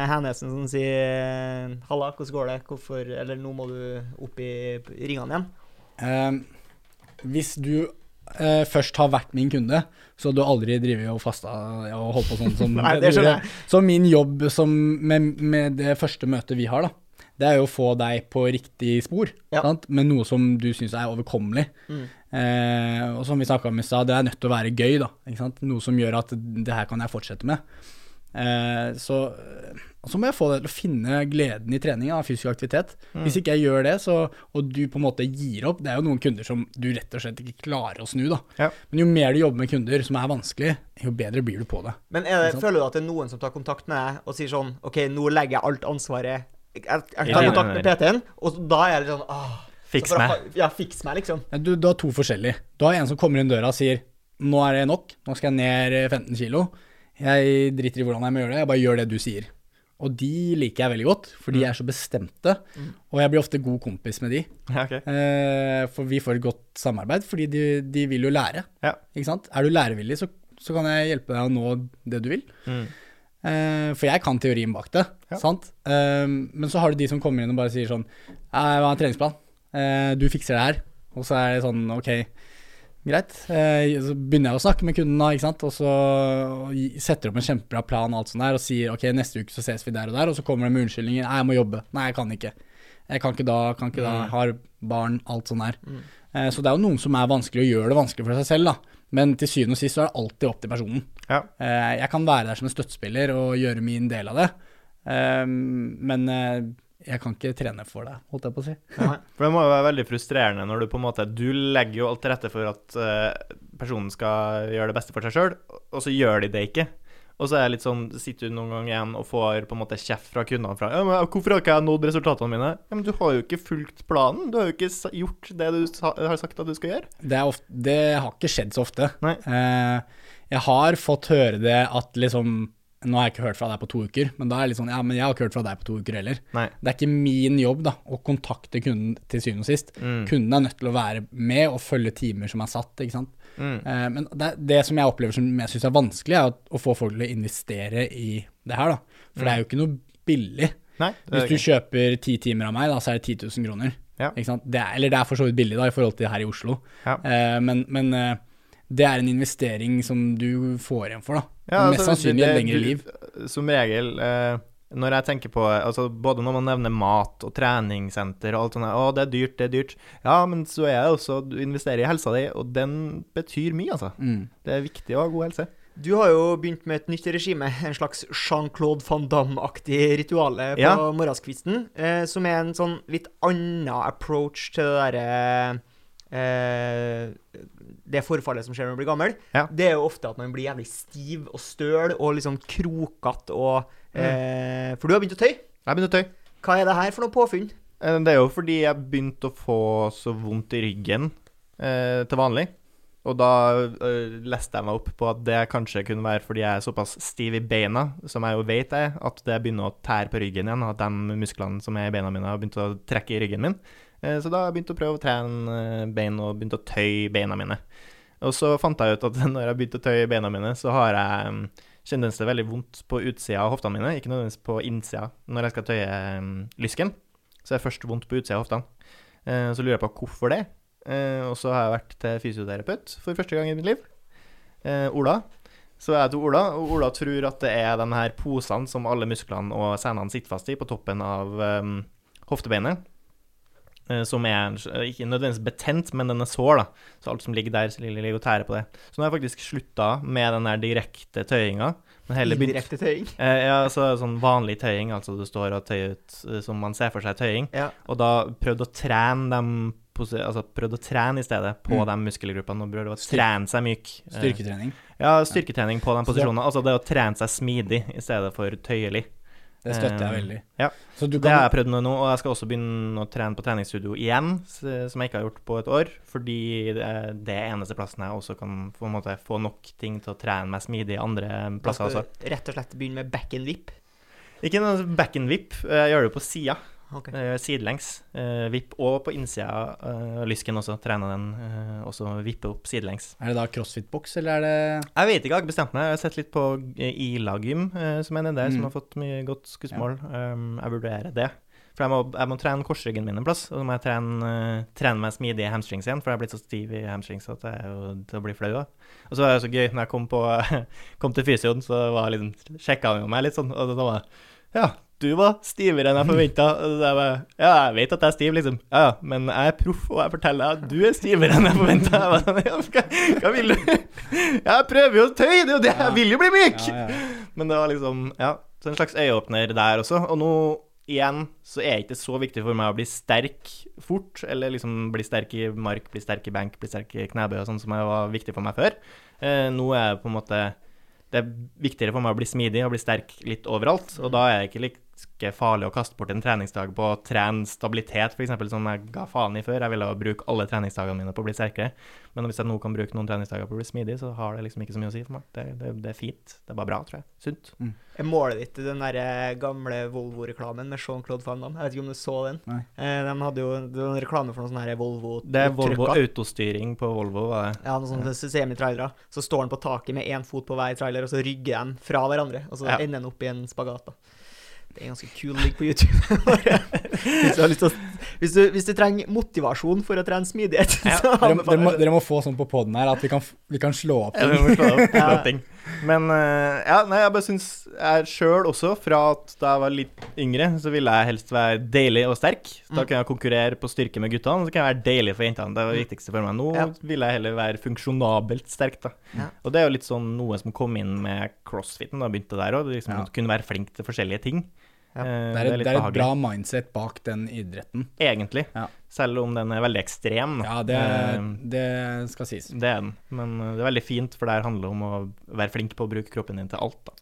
Hennesen som sier halla, hvordan går det? Hvorfor Eller nå må du opp i ringene igjen. Um, hvis du eh, først har vært min kunde, så du aldri driver og fasta og holdt på sånn som Nei, det skjønner jeg. Så min jobb som, med, med det første møtet vi har, da, det er jo å få deg på riktig spor, Ja. sant? med noe som du syns er overkommelig. Mm. Eh, og som vi snakka om i stad, det er nødt til å være gøy, da. Noe som gjør at det her kan jeg fortsette med. Eh, så, så må jeg få det til å finne gleden i trening av fysisk aktivitet. Mm. Hvis ikke jeg gjør det, så, og du på en måte gir opp Det er jo noen kunder som du rett og slett ikke klarer å snu, da. Ja. Men jo mer du jobber med kunder som er vanskelig, jo bedre blir du på det. Men er det, føler du at det er noen som tar kontakt med deg og sier sånn OK, nå legger jeg alt ansvaret Jeg, jeg tar Ja, kontakt med PT-en, og da er det sånn Åh. Fiks så for meg. ha- Ja, fiks meg, liksom. Du, du har to forskjellige. Du har en som kommer inn døra og sier nå er det nok, nå skal jeg ned eh, 15 kilo. Jeg driter i hvordan jeg må gjøre det, jeg bare gjør det du sier. Og de liker jeg veldig godt, for de er så bestemte. Og jeg blir ofte god kompis med de. Ja, okay. Eh, for vi får et godt samarbeid, fordi de, de vil jo lære. Ja. Ikke sant? Er du lærevillig, så, så kan jeg hjelpe deg å nå det du vil. Mm. Eh, for jeg kan teorien bak det. Ja. Sant? Eh, men så har du de som kommer inn og bare sier sånn Jeg Hva er en treningsplan? Eh, du fikser det her. Og så er det sånn OK, greit. Eh, så begynner jeg å snakke med kunden da, ikke sant. Og så setter opp en kjempebra plan og alt sånt der, og sier OK, neste uke så ses vi der og der. Og så kommer det med unnskyldninger. Nei, jeg må jobbe. Nei, jeg kan ikke. Jeg kan ikke da, kan ikke da. Har barn, alt sånt der. Mm. så det er jo noen som er vanskelig å gjøre det vanskelig for seg selv, da. Men til syvende og sist så er det alltid opp til personen. Ja. Eh, Jeg kan være der som en støttespiller og gjøre min del av det, Eh, men eh, jeg kan ikke trene for deg, holdt jeg på å si. For det må jo være veldig frustrerende når du på en måte Du legger jo alt til rette for at uh, personen skal gjøre det beste for seg sjøl, og så gjør de det ikke. Og så er det litt sånn, sitter du noen gang igjen og får på en måte kjeft fra kundene fra ja, men 'Hvorfor har ikke jeg nådd resultatene mine?' Ja, men du har jo ikke fulgt planen. Du har jo ikke gjort det du har sagt at du skal gjøre. Det, er ofte, det har ikke skjedd så ofte. Nei. Eh, jeg har fått høre det at liksom Nå har jeg ikke hørt fra deg på to uker, men da er det litt sånn Ja, men jeg har ikke hørt fra deg på to uker heller. Nei. Det er ikke min jobb da, å kontakte kunden til syvende og sist. Mm. Kunden er nødt til å være med og følge timer som er satt. ikke sant? Mm. Eh, men det, det som jeg opplever som jeg syns er vanskelig, er å, å få folk til å investere i det her. da. For det er jo ikke noe billig. Nei, Hvis du ikke. kjøper ti timer av meg, da, så er det 10 000 kroner. Ja. Ikke sant? Det er, eller det er for så vidt billig da, i forhold til her i Oslo. Ja. Eh, men men eh, det er en investering som du får igjen for. da. Ja, Mest altså, sannsynlig et lengre liv. Som regel, eh, når jeg tenker på altså Både når man nevner mat og treningssenter og alt sånt Å, det er dyrt, det er dyrt. Ja, men så er det også Du investerer i helsa di, og den betyr mye, altså. Mm. Det er viktig å ha god helse. Du har jo begynt med et nytt regime, en slags Jean-Claude van Damme-aktig rituale på Ja. morgenskvisten, eh, som er en sånn litt annen approach til det derre eh, Det forfallet som skjer når man blir gammel. Ja. Det er jo ofte at man blir jævlig stiv og støl og liksom krokete og eh, For du har begynt å tøye. Jeg har begynt å tøye. Hva er det her for noe påfunn? Eh, Det er jo fordi jeg begynte å få så vondt i ryggen eh, til vanlig. Og da eh, leste jeg meg opp på at det kanskje kunne være fordi jeg er såpass stiv i beina, som jeg jo vet jeg, at det begynner å tære på ryggen igjen. At de musklene som er i beina mine, har begynt å trekke i ryggen min. Eh, så da har jeg å prøve å trene eh, bein og begynt å tøye beina mine. Og så fant jeg ut at når jeg begynte å tøye beina mine, så har jeg mm, tendens til veldig vondt på utsida av hoftene mine, ikke nødvendigvis på innsida når jeg skal tøye mm, lysken. Så det er først vondt på utsida av hoftene. Eh, Så lurer jeg på hvorfor det. Og så har jeg vært til fysioterapeut for første gang i mitt liv. Ola. Så er jeg til Ola, og Ola tror at det er de her posene som alle musklene og senene sitter fast i på toppen av eh, hoftebeinet. Eh, Som er ikke nødvendigvis betent, men den er sår, da. Så alt som ligger der, ligger og tærer på det. Så nå har jeg faktisk slutta med den der direkte tøyinga. Men heller begynt Indirekte tøying. Eh, ja, så sånn vanlig tøying, altså du står og tøyer ut eh, som man ser for seg tøying. Ja. Og da prøvde å trene dem Altså prøvd å trene i stedet på Mm. de muskelgruppene, og prøvde å trene seg myk. Eh, Styrketrening. Ja, styrketrening på de posisjonene. Altså det å trene seg smidig i stedet for tøyelig. Det støtter jeg Eh, veldig. ja. Så du Det har jeg prøvd med nå, og jeg skal også begynne å trene på treningsstudio igjen, som jeg ikke har gjort på et år, fordi det er det eneste plassen jeg også kan på en måte få nok ting til å trene meg smidig andre Da plasser skal også. du rett og slett begynne med back and whip. Ikke noe back and whip, jeg gjør det på sida. Ok. Eh, sidelengs. Eh, vipp og på innsida av lysken også. Trene den, eh, og vippe opp sidelengs. er det da crossfit-boks, eller er det Jeg vet ikke, jeg har ikke bestemt meg. Jeg har sett litt på eh, Ila-gym, eh, som er nede der, Mm. som har fått mye godt skussmål. Um, jeg vurderer det. For jeg må, jeg må trene korsryggen min en plass, og så må jeg trene, eh, trene meg smidig i hamstrings igjen, for jeg er blitt så stiv i hamstrings at jeg er jo til å bli flau av. Og så var det så gøy, når jeg kom, på, kom til fysioen, så var jeg liksom, sjekka han jo meg litt sånn, og da var jeg Ja, du var stivere enn jeg forventa. Ja, jeg vet at jeg er stiv, liksom. Ja, ja, men jeg er proff, og jeg forteller deg at du er stivere enn jeg forventa. Ja, hva, hva vil du? Jeg prøver jo å tøye, det er jo det, jeg vil jo bli myk! Men det var liksom Ja, så en slags øyeåpner der også. Og nå igjen så er det ikke så viktig for meg å bli sterk fort, eller liksom bli sterk i mark, bli sterk i benk, bli sterk i knebøy og sånn som jeg var viktig for meg før. Eh, nå er jeg på en måte Det er viktigere for meg å bli smidig og bli sterk litt overalt, og da er jeg ikke like farlig å kaste bort en treningsdag på å trene stabilitet, f.eks., som jeg ga faen i før. Jeg ville bruke alle treningsdagene mine på å bli sterkere. Men hvis jeg nå kan bruke noen treningsdager på å bli smidig, så har det liksom ikke så mye å si for meg. Det, det, det er fint. Det er bare bra, tror jeg. Sunt. Er målet ditt den der eh, gamle Volvo-reklamen med Jean-Claude Van Damme? Jeg vet ikke om du så den? Nei. Eh, de hadde jo det var en reklame for noen sånne Volvo Det er Volvo autostyring på Volvo, var det. Ja, noen sånne semitrailere. Så står han på taket med én fot på hver trailer, og så rygger de fra hverandre. Og så Ja. ender han opp i en spagat. da. Det er ganske kul ligg på YouTube. Hvis, du har lyst til å, hvis, du, hvis du trenger motivasjon for å trene smidighet, Ja, så Dere, dere, må, dere må få sånn på poden her at vi kan, vi kan slå opp Ja, vi må slå opp, slå opp ting. Men eh, ja, nei, jeg bare syns jeg sjøl også, fra at da jeg var litt yngre, så ville jeg helst være deilig og sterk. Da kunne kan jeg konkurrere på styrke med guttene, og så kan jeg være deilig for jentene. Det var det viktigste for meg. Nå Ja. vil jeg heller være funksjonabelt sterk, da. Ja. Og det er jo litt sånn noe som kom inn med crossfiten, da begynte der òg. Liksom, Ja. Kunne være flink til forskjellige ting. Ja. Eh, Det er, et, er det er et behagelig. bra mindset bak den idretten. Egentlig. Ja. Selv om den er veldig ekstrem. Ja, det, Eh, det skal sies. det er den. Men eh, det er veldig fint, for det handler om å være flink på å bruke kroppen din til alt. da.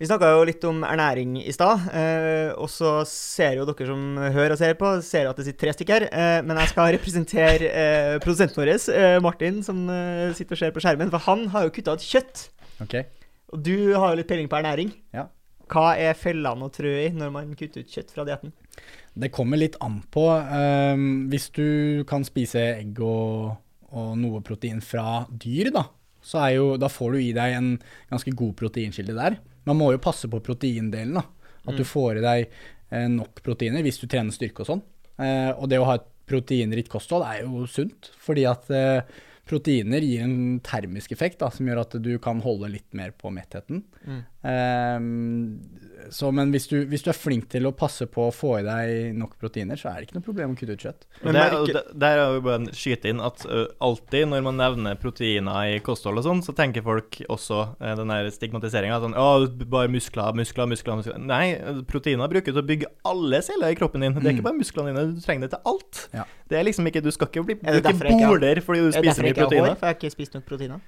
Vi snakka jo litt om ernæring i stad, eh, og så ser jo dere som hører og ser på, ser at det sitter tre stykker. Eh, men jeg skal representere eh, produsenten vår, eh, Martin, som eh, sitter og ser på skjermen. For han har jo kutta ut kjøtt. Okay. Og du har jo litt peiling på ernæring. Ja. Hva er fellene å trø i når man kutter ut kjøtt fra dietten? Det kommer litt an på. Um, hvis du kan spise egg og, og noe protein fra dyr, da, så er jo, da får du i deg en ganske god proteinkilde der. Man må jo passe på proteindelen, da. At du får i deg eh, nok proteiner hvis du trener styrke og sånn. Eh, og det å ha et proteinrikt kosthold er jo sunt, fordi at eh, proteiner gir en termisk effekt da, som gjør at du kan holde litt mer på mettheten. Mm. Ehm, så, men hvis du, hvis du er flink til å passe på å få i deg nok proteiner, så er det ikke noe problem å kutte ut kjøtt. Men og det, der er jo bare en skyte inn at uh, alltid når man nevner proteiner i kosthold og sånn, så tenker folk også uh, den der stigmatiseringa sånn Å, bare muskler, muskler, muskler, muskler. Nei, proteiner bruker til å bygge alle celler i kroppen din. Det er Mm. ikke bare musklene dine, du trenger det til alt. Ja. Det er liksom ikke Du skal ikke bli bruke boler fordi Du spiser mye du Er det derfor jeg ikke har hår? For jeg har ikke spist nok proteiner.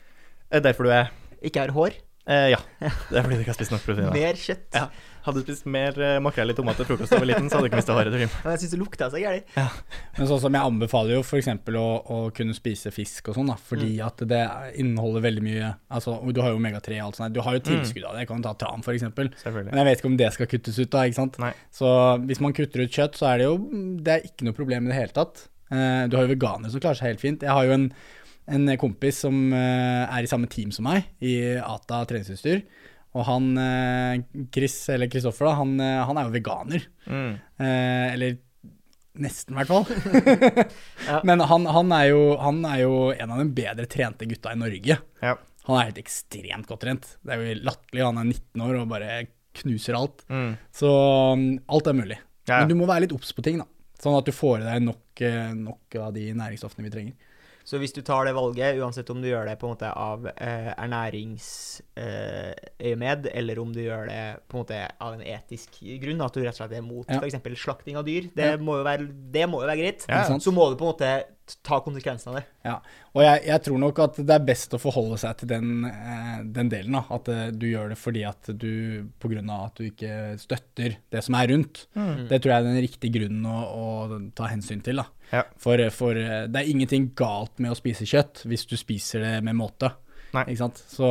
Er derfor du er Ikke har hår. Eh, Ja. Det er fordi du ikke har spist nok proteiner. Mer kjøtt. Ja. Hadde du spist mer uh, makrell i tomat til frokost da du var liten, så hadde du ikke mista håret. Trym. Men jeg syns det lukta så gærent. Men sånn som jeg anbefaler jo f.eks. Å, å kunne spise fisk og sånn, da, fordi Mm. at det inneholder veldig mye Altså, og du har jo omega-3 og alt sånt. Du har jo Mm. tilskudd av det. Jeg kan ta tran, f.eks. Men Selvfølgelig. jeg vet ikke om det skal kuttes ut, da. ikke sant? Nei. Så hvis man kutter ut kjøtt, så er det jo Det er ikke noe problem i det hele tatt. Eh, du har jo veganere som klarer seg helt fint. Jeg har jo en, en kompis som eh, er i samme team som meg, i Ata treningsutstyr. Og han eh, Chris, eller Kristoffer, da, han, eh, han er jo veganer. Mm. Eh, eller nesten, i hvert fall. Ja. Men han, han, er jo, han er jo en av de bedre trente gutta i Norge. Ja. Han er helt ekstremt godt trent. Det er jo latterlig. Han er 19 år og bare knuser alt. Mm. Så um, alt er mulig. Ja. Men du må være litt obs på ting, da. Sånn at du får i deg nok, nok av de næringsstoffene vi trenger. Så hvis du tar det valget, uansett om du gjør det på en måte av eh, ernæringsøyemed, eller om du gjør det på en måte av en etisk grunn, at du rett og slett er mot Ja. f.eks. slakting av dyr, det, Ja. må jo være, det må jo være greit. Ja, Så må du på en måte ta konsekvensen av det. Ja, og jeg, jeg tror nok at det er best å forholde seg til den, eh, den delen. da, At eh, du gjør det fordi at du pga. at du ikke støtter det som er rundt. Mm. Det tror jeg er den riktige grunnen å, å ta hensyn til. da. Ja. For, for eh, det er ingenting galt med å spise kjøtt hvis du spiser det med måte. Nei. Ikke sant? Så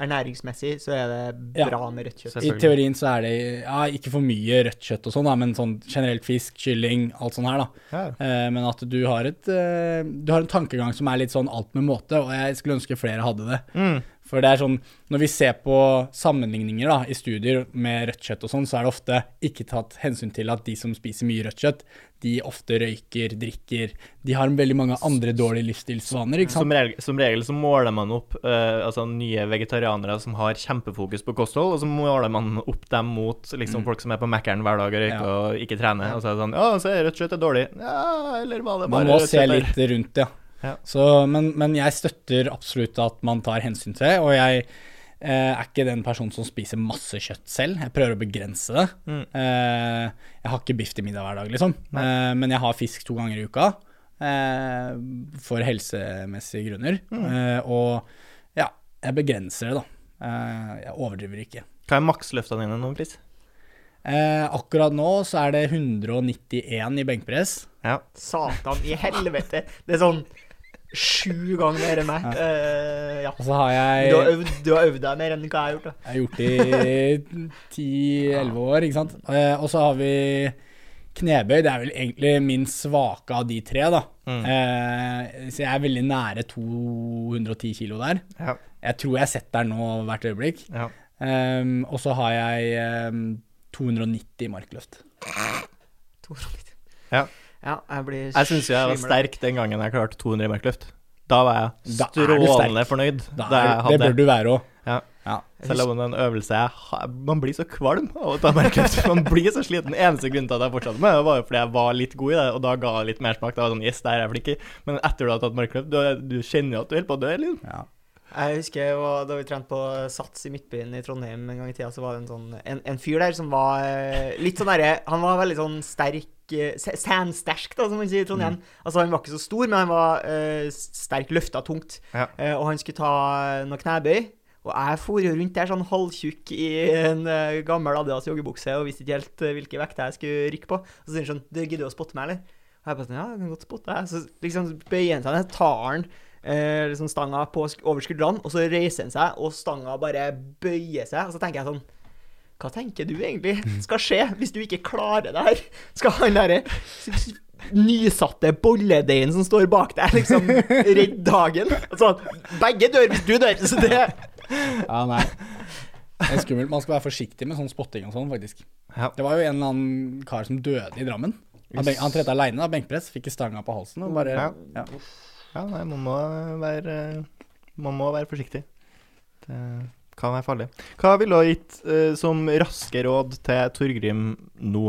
Ernæringsmessig så er det Ja. bra med rødt kjøtt. i teorien så er det ja, ikke for mye rødt kjøtt og sånn, men sånn generelt fisk, kylling, alt sånn her, da. Ja. Eh, men at du har, et, eh, du har en tankegang som er litt sånn alt med måte, og jeg skulle ønske flere hadde det. Mm. For det er sånn, når vi ser på sammenligninger da, i studier med rødt kjøtt og sånn, så er det ofte ikke tatt hensyn til at de som spiser mye rødt kjøtt, de ofte røyker, drikker, de har veldig mange andre dårlige livsstilsvaner, ikke Som, regel, som regel så måler man opp uh, altså nye vegetarianere som har kjempefokus på kosthold, og så måler man opp dem mot liksom, folk som er på Mækkern hver dag og røyker Mm. Ja. og ikke trener. Og så er det sånn Ja, så er rødt kjøtt er dårlig. Ja, eller var det bare Man må se litt rundt, ja. Ja. Så, men, men jeg støtter absolutt at man tar hensyn til det, og jeg eh, er ikke den personen som spiser masse kjøtt selv. Jeg prøver å begrense det. Mm. Eh, jeg har ikke biff til middag hver dag, liksom. Eh, men jeg har fisk to ganger i uka. Eh, for helsemessige grunner. Mm. Eh, og ja, jeg begrenser det, da. Eh, jeg overdriver ikke. Hva er maksløfta dine nå, Chris? Eh, akkurat nå så er det 191 i benkpress. Ja. Satan i helvete. Det er sånn sju ganger mer enn meg. Eh, ja. Og så har Du har øvd, du har øvd deg mer enn hva jeg har gjort. Da. jeg har gjort det i 10-11 år, ikke sant. Uh, og så har vi knebøy. Det er vel egentlig min svake av de tre, da. Mm. Uh, så jeg er veldig nære 210 kilo der. Ja. Jeg tror jeg setter den nå hvert øyeblikk. ja. Um, og så har jeg um, 290 markløft. 290. Ja. Ja, jeg blir Jeg syns jeg var sterk den gangen jeg klarte 200 i markløft. Da var jeg Da er du strålende sterk. fornøyd. Da Da er, jeg det hadde bør du være òg. Ja. Ja. Selv om det er en øvelse jeg har Man blir så kvalm av å ta markløft. Man blir så sliten. Eneste grunnen til at jeg fortsatte med det, var jo fordi jeg var litt god i det, og da ga det litt mersmak. Da var det sånn Yes, der er jeg flink i. Men etter du har tatt markløft, du, du kjenner jo at du holder på å dø, liksom. Ja. Jeg husker jeg var, da vi trente på Sats i Midtbyen i Trondheim en gang i tida, så var det en sånn en, en fyr der som var eh, litt sånn derre Han var veldig sånn sterk eh, Sandsterk, da, som man sier i Trondheim. Altså, han var ikke så stor, men han var uh, sterk, løfta tungt. Ja. Uh, og han skulle ta noe knebøy. Og jeg for rundt der sånn halvtjukk i en uh, gammel Adidas joggebukse og visste ikke helt hvilke vekter jeg skulle rykke på. Og så sier han sånn Du, gidder du å spotte meg, eller? Og jeg bare sånn Ja, jeg kan godt spotte deg. Så liksom bøyer han seg ned, tar han eh, liksom stanga på over skuldrene, og så reiser han seg, og stanga bare bøyer seg. Og så tenker jeg sånn Hva tenker du egentlig skal skje hvis du ikke klarer det her? Skal han derre nysatte bolledeigen som står bak deg, liksom redde dagen? Altså, begge dør hvis du dør, så det ja, nei. Det er skummelt. Man skal være forsiktig med sånn spotting og sånn, faktisk. Ja. Det var jo en eller annen kar som døde i Drammen. Han, benk, han trente aleine, da, benkpress, fikk stanga på halsen og bare Ja. ja. Ja, nei, man må være Man må være forsiktig. Det kan være farlig. Hva ville du ha gitt eh, som raske råd til Torgrim nå?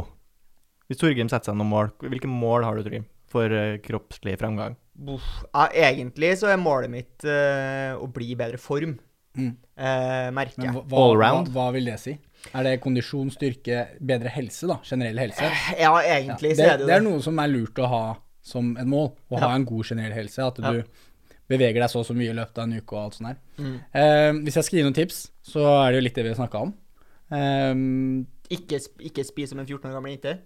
Hvis Torgrim setter seg noen mål, hvilke mål har du, Torgrim, for eh, kroppslig fremgang? Ja, egentlig så er målet mitt eh, å bli i bedre form, Mm. eh, merker Men jeg. hva, hva, hva, vil det si? Er det kondisjon, styrke, bedre helse, da? Generell helse? Ja, Ja, egentlig det, så er det jo det er noe som er lurt å ha som et mål. Å ha en god generell helse. At du beveger deg så og så mye i løpet av en uke og alt sånt der. Mm. Eh, hvis jeg skal gi noen tips, så er det jo litt det vi har snakka om. Eh, Ikke, ikke spis som en 14 år gammel jente.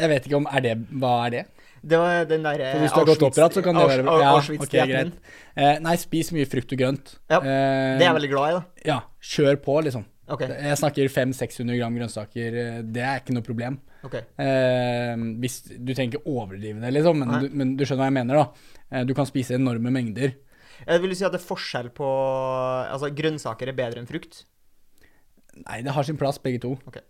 jeg vet ikke om Er det Hva er det? Det var den der For hvis du har gått opp så kan det være ja, ok, greit. Eh, nei, spis mye frukt og grønt. Ja, Eh, Det er jeg veldig glad i, da. Ja, kjør på, liksom. Okay. Jeg snakker 500-600 gram grønnsaker. eh, Det er ikke noe problem. Ok. Eh, hvis, du tenker overdrivende, liksom, men du, men du skjønner hva jeg mener, da. Eh, du kan spise enorme mengder. Jeg vil si at det er forskjell på Altså, grønnsaker er bedre enn frukt. Nei, det har sin plass, begge to. Okay.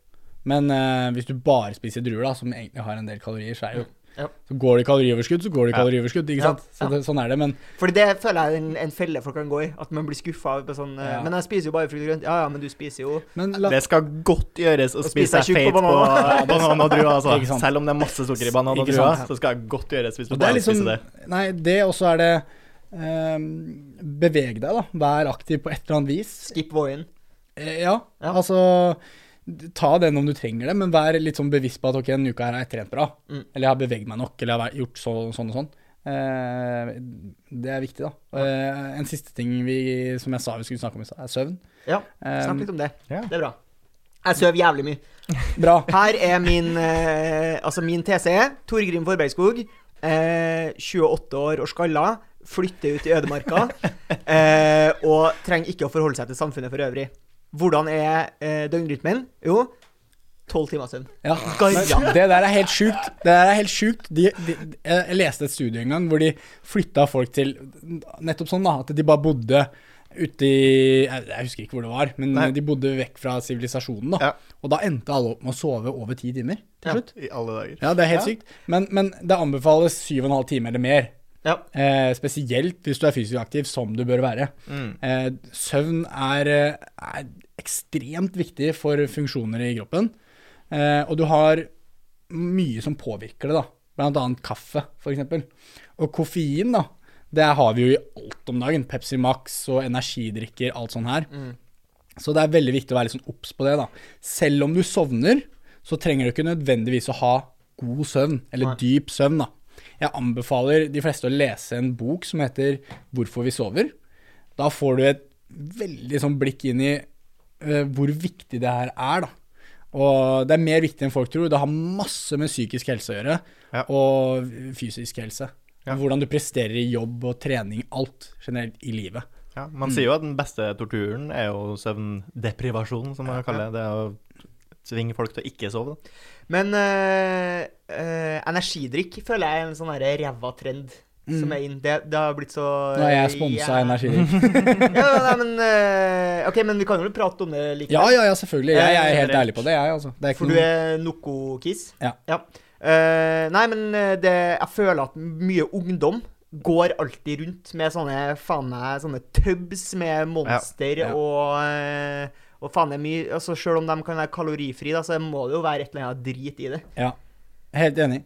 Men eh, hvis du bare spiser druer, da, som egentlig har en del kalorier, så er jo Ja. Så går det i kalorioverskudd, så går det kalorioverskudd, ikke Ja, sant? Så det, sånn er det, men Fordi det føler jeg er en, en felle folk kan gå i. At man blir skuffa på sånn eh, Ja. Men jeg spiser jo bare frukt og grønt. Ja ja, men du spiser jo Men la, Det skal godt gjøres å Å spise seg feit på banan. banan og druer. Altså. Selv om det er masse sukker i banan og druer, så skal det godt gjøres hvis du bare liksom spiser det. Nei, det også er det ehm, Beveg deg, da. Vær aktiv på et eller annet vis. skip voien. Eh, ja, Ja. altså Ta den om du trenger det, men vær litt sånn bevisst på at ok, denne uka her har jeg trent bra. Mm. Eller jeg har beveget meg nok, eller jeg har gjort så, sånn og sånn. Eh, det er viktig, da. Eh, en siste ting vi, som jeg sa vi skulle snakke om i stad, er søvn. Ja, Eh, snakk litt om det. Ja. Det er bra. Jeg sover jævlig mye. Bra. Her er min eh, Altså, min TC. Torgrim Forbergskog. Eh, 28 år og skalla. Flytter ut i ødemarka. Eh, og trenger ikke å forholde seg til samfunnet for øvrig. Hvordan er eh, døgnrytmen? Jo, tolv timer søvn. Ja. Det der er helt sjukt. Det der er helt sjukt. De, de, jeg leste et studie en gang hvor de flytta folk til Nettopp sånn, da. At de bare bodde ute i Jeg, jeg husker ikke hvor det var, men Nei. de bodde vekk fra sivilisasjonen, da. Ja. Og da endte alle opp med å sove over ti timer til Ja. slutt. I alle dager. Ja, det er helt Ja. sykt. Men, men det anbefales syv og en halv time eller mer. Ja. Eh, spesielt hvis du er fysisk aktiv, som du bør være. Mm. Eh, søvn er, eh, er ekstremt viktig for funksjoner i kroppen. Eh, og du har mye som påvirker det, da. Blant annet kaffe, f.eks. Og koffein, da. Det har vi jo i alt om dagen. Pepsi Max og energidrikker, alt sånn her. Så det er veldig viktig å være litt sånn obs på det, da. Selv om du sovner, så trenger du ikke nødvendigvis å ha god søvn, eller Nei. dyp søvn, da. Jeg anbefaler de fleste å lese en bok som heter 'Hvorfor vi sover'. Da får du et veldig sånn blikk inn i uh, hvor viktig det her er, da. Og det er mer viktig enn folk tror. Det har masse med psykisk helse å gjøre, Ja. og fysisk helse. Ja. Hvordan du presterer i jobb og trening, alt generelt i livet. Ja, man sier jo at den beste torturen er jo søvndeprivasjon, som man kaller det. Det å tvinge folk til å ikke sove. da. Men eh, eh, energidrikk føler jeg er en sånn ræva trend som er inn. Det, det har blitt så Nå er jeg sponsa ja. energidrikk. ja, nei, men eh, OK, men vi kan jo prate om det likevel. Ja, ja, ja, selvfølgelig. Jeg, jeg er helt Eh, ærlig på det, jeg, altså. Det er ikke For du er Noco-kiss? Ja. Uh, nei, men eh, det, jeg føler at mye ungdom går alltid rundt med sånne faen meg sånne tubs med monster Ja. og eh, og faen det er mye altså Selv om de kan være kalorifrie, da, så må det jo være et eller annet drit i det. Ja, helt enig.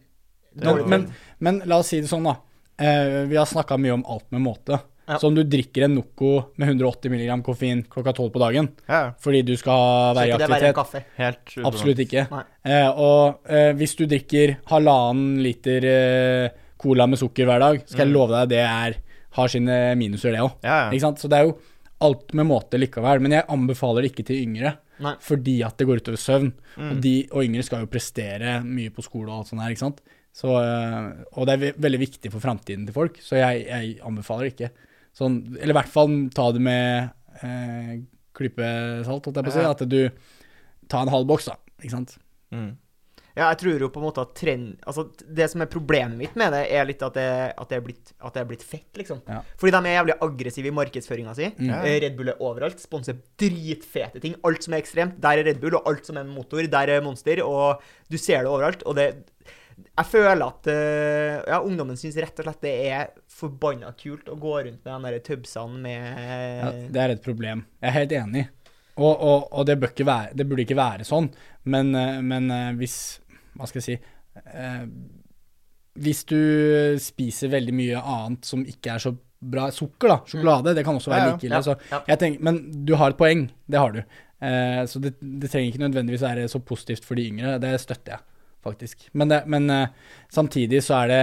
Men, men, men la oss si det sånn, da. Eh, vi har snakka mye om alt med måte. Ja. Så om du drikker en Noco med 180 mg koffein klokka tolv på dagen Ja, fordi du skal være i aktivitet helt. Absolutt ikke. Eh, og eh, hvis du drikker halvannen liter eh, cola med sukker hver dag, skal jeg love deg det er, har sine minuser, det òg. Ja, ja. Så det er jo alt med måte likevel. Men jeg anbefaler det ikke til yngre, Nei. fordi at det går utover søvn. Mm. Og, de, og yngre skal jo prestere mye på skole og alt sånt her, ikke sant. Så, øh, og det er veldig viktig for framtiden til folk, så jeg, jeg anbefaler ikke. Sånn, eller i hvert fall ta det med eh, klypesalt, holdt jeg på å si. At du tar en halv boks, da. Ikke sant. Mm. Ja, jeg tror jo på en måte at trend Altså, det som er problemet mitt med det, er litt at det, at det, er, blitt, at det er blitt fett, liksom. Ja. Fordi de er jævlig aggressive i markedsføringa si. Ja. Eh, Red Bull er overalt. Sponser dritfete ting. Alt som er ekstremt, der er Red Bull, og alt som er en motor, der er Monster. Og du ser det overalt. Og det Jeg føler at eh, ja, ungdommen syns rett og slett det er forbanna kult å gå rundt med de der tubsene med Ja, det er et problem. Jeg er helt enig. Og, og, og det, bør ikke være, det burde ikke være sånn, men, eh, men hvis Hva skal jeg si eh, Hvis du spiser veldig mye annet som ikke er så bra Sukker, da. Sjokolade. Det kan også være like ille. Tenker, men du har et poeng. Det har du. Eh, så det, det trenger ikke nødvendigvis være så positivt for de yngre. Det støtter jeg, faktisk. Men, det, men eh, samtidig så er det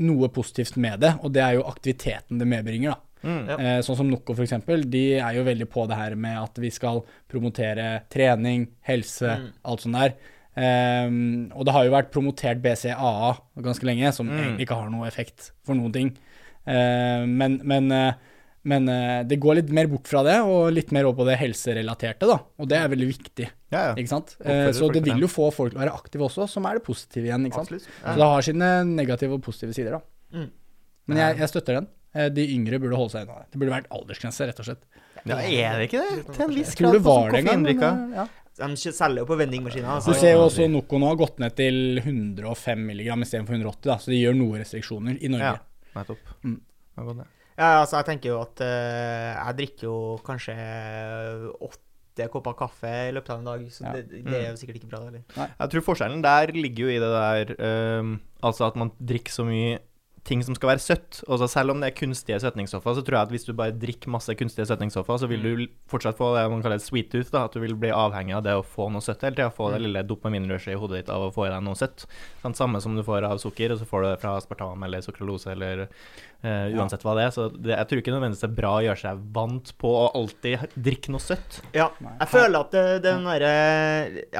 noe positivt med det, og det er jo aktiviteten det medbringer, da. Mm. Ja. Eh, sånn som Noko, eksempel, de er jo veldig på det her med at vi skal promotere trening, helse, Mm. alt sånt der. Ehm, og det har jo vært promotert BCAA ganske lenge, som Mm. egentlig ikke har noe effekt for noen ting. Uh, men men, uh, men uh, det går litt mer bort fra det, og litt mer over på det helserelaterte, da. Og det er veldig viktig, Ja, ja. ikke sant. Eh, så det vil jo få folk til å være aktive også, som er det positive igjen, ikke sant. Absolutt. Så det har sine negative og positive sider, da. Mm. Men jeg, jeg støtter den. Eh, De yngre burde holde seg unna det. Det burde vært aldersgrense, rett og slett. ja, er det ikke det? Til en viss Jeg tror det var det en gang. men, ja. De selger jo på vendingmaskiner. Du Altså. ser jo også Noko nå har gått ned til 105 mg istedenfor 180, da, så de gjør noen restriksjoner i Norge. Ja, nettopp. Mm. Ja, altså, jeg tenker jo at uh, jeg drikker jo kanskje åtte kopper kaffe i løpet av en dag, så Ja. det, det er jo sikkert ikke bra, Eller? Nei. Jeg tror forskjellen der ligger jo i det der ehm, Altså at man drikker så mye ting som skal være søtt. Altså Selv om det er kunstige søtningsstoffer, så tror jeg at hvis du bare drikker masse kunstige søtningsstoffer, så vil du fortsatt få det man kaller sweet tooth. da, At du vil bli avhengig av det å få noe søtt hele tida. Få det lille dopaminrushet i hodet ditt av å få i deg noe søtt. Sånn, samme som du får av sukker, og så får du det fra aspartam eller sukralose eller eh, uansett hva det er. Så det, jeg tror ikke nødvendigvis det er bra å gjøre seg vant på å alltid drikke noe søtt. Ja, jeg føler at det, den der,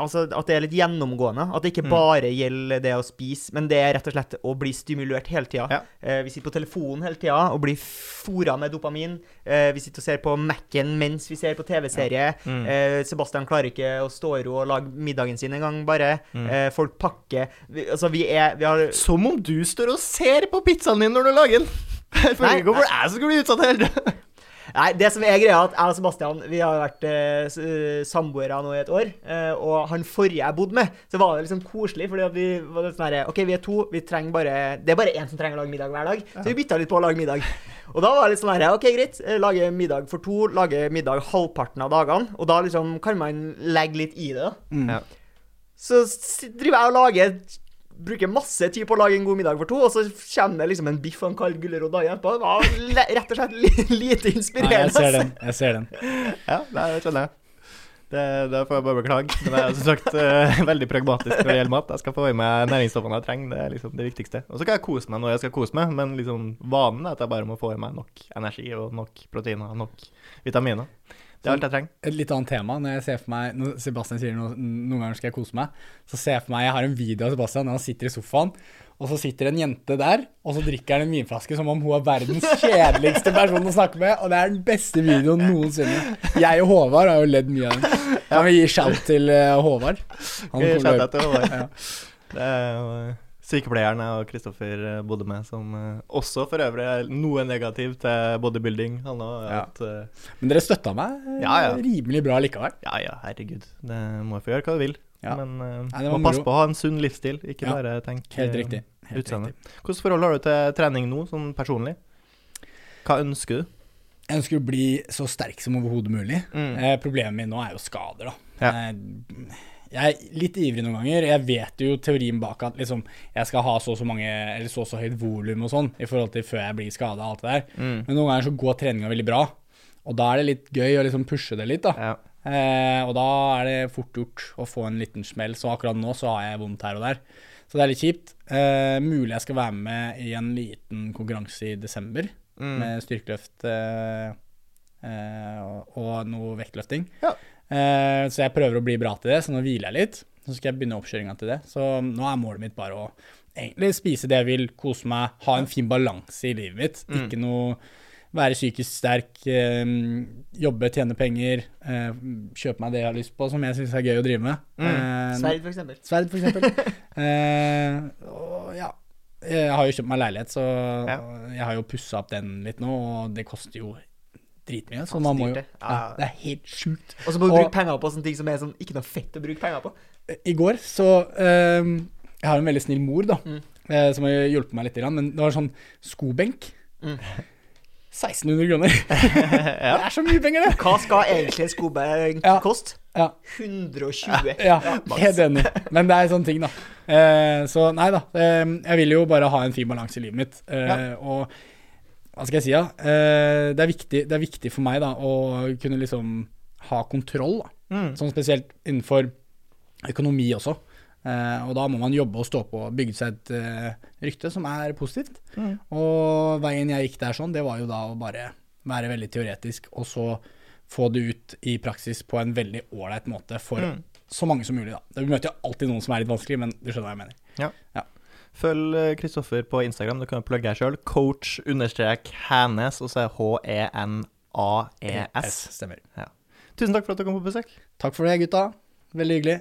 Altså, at det er litt gjennomgående. At det ikke Mm. bare gjelder det å spise, men det er rett og slett å bli stimulert hele tida. Ja. Uh, vi sitter på telefonen hele tida og blir fora med dopamin. Uh, vi sitter og ser på Mac-en mens vi ser på TV-serie. Mm. Eh, Sebastian klarer ikke å stå i ro og lage middagen sin engang, bare. Mm. Eh, folk pakker vi, Altså, vi er Vi har Som om du står og ser på pizzaen din når du lager den! Føler ikke hvorfor jeg skal bli utsatt hele. Nei, det som er greia, er at jeg og Sebastian vi har vært eh, eh, samboere nå i et år. Eh, og han forrige jeg bodde med, så var det liksom koselig, fordi at vi var litt sånn her, OK, vi er to, vi trenger bare Det er bare én som trenger å lage middag hver dag. Så vi bytta litt på å lage middag. Og da var det litt sånn her, OK, greit. eh, Lage middag for to, lage middag halvparten av dagene. Og da liksom kan man legge litt i det, da. Mm. Ja. Så driver jeg og lager bruker masse tid på å lage en god middag for to, og så kommer det liksom en biff og en kald gulrot dagen etterpå. Det var rett og slett lite inspirerende. Nei, jeg ser den. Jeg ser den. Ja, det er- skjønner jeg. Det, det får jeg bare beklage. Men jeg er som sagt uh, veldig pragmatisk når det gjelder mat. Jeg skal få i meg næringsstoffene jeg trenger. Det er liksom det viktigste. Og så kan jeg kose meg når jeg skal kose meg, men liksom vanen er at jeg bare må få i meg nok energi og nok proteiner og nok vitaminer. Det er alt jeg trenger. Et litt annet tema. Når jeg ser for meg Når Sebastian sier noe, noen ganger skal jeg kose meg, så ser jeg for meg Jeg har en video av Sebastian når han sitter i sofaen, og så sitter en jente der, og så drikker han en vinflaske som om hun er verdens kjedeligste person å snakke med, og det er den beste videoen noensinne. Jeg og Håvard har jo ledd mye av den. Kan vi gi shout til eh, Håvard? Han det Ja. Det er jo eh, sykepleieren jeg og Kristoffer eh, bodde med, som eh, også for øvrig er noe negativ til bodybuilding. Han har Ja. at eh, Men dere støtta meg Ja, ja. rimelig bra likevel. Ja ja, herregud. Det må jeg få gjøre hva du vil. Ja. Men Nei, må passe på å ha en sunn livsstil, ikke bare tenke eh, utseende. Hvilket forhold har du til trening nå, sånn personlig? Hva ønsker du? Jeg ønsker å bli så sterk som overhodet mulig. Mm. Eh, problemet mitt nå er jo skader, da. Ja. Eh, jeg er litt ivrig noen ganger. Jeg vet jo teorien bak at liksom, jeg skal ha så og så mange, eller så og så høyt volum og sånn, i forhold til før jeg blir skada og alt det der. Mm. Men noen ganger så går treninga veldig bra, og da er det litt gøy å liksom pushe det litt, da. Ja. Eh, og da er det fort gjort å få en liten smell. Så akkurat nå så har jeg vondt her og der. Så det er litt kjipt. Eh, mulig jeg skal være med i en liten konkurranse i desember Mm. med styrkeløft eh, eh, og, og noe vektløfting. Ja. Eh, så jeg prøver å bli bra til det, så nå hviler jeg litt. Så skal jeg begynne oppkjøringa til det. Så nå er målet mitt bare å egentlig spise det jeg vil, kose meg, ha en fin balanse i livet mitt. Mm. Ikke noe være psykisk sterk, eh, jobbe, tjene penger, eh, kjøpe meg det jeg har lyst på, som jeg syns er gøy å drive med. Mm. Eh, Sverd, for eksempel. Sverd, for eksempel. eh, og ja. Jeg har jo kjøpt meg leilighet, så Ja. jeg har jo pussa opp den litt nå, og det koster jo dritmye. Så man må jo det. ja, Ja. Det er helt sjukt. Og så må du bruke penger på sånne ting som er sånn ikke noe fett å bruke penger på. I går så eh, Jeg har en veldig snill mor, da, Mm. eh, som har hjulpet meg litt, men det var sånn skobenk. Mm. 1600 kroner. Det er så mye penger, det! Hva skal egentlig en skobenk Ja. koste? Ja. 120. Ja, helt enig. Men det er sånne ting, da. Eh, så nei da. Eh, jeg vil jo bare ha en fin balanse i livet mitt. Eh, Og hva skal jeg si, da? Eh, det, det er viktig for meg da å kunne liksom ha kontroll, da. Mm. Sånn spesielt innenfor økonomi også. Eh, og da må man jobbe og stå på og bygge seg et eh, rykte som er positivt. Mm. Og veien jeg gikk der sånn, det var jo da å bare være veldig teoretisk, og så få det ut i praksis på en veldig ålreit måte for Mm. så mange som mulig, da. Vi møter jo alltid noen som er litt vanskelig, men du skjønner hva jeg mener. Følg eh, Kristoffer på Instagram, du kan jo plugge deg sjøl. Coach understrek Hænes, og så er E H-E-N-A-E-S. Stemmer. Tusen takk for at du kom på besøk. Takk for det, gutta. Veldig hyggelig.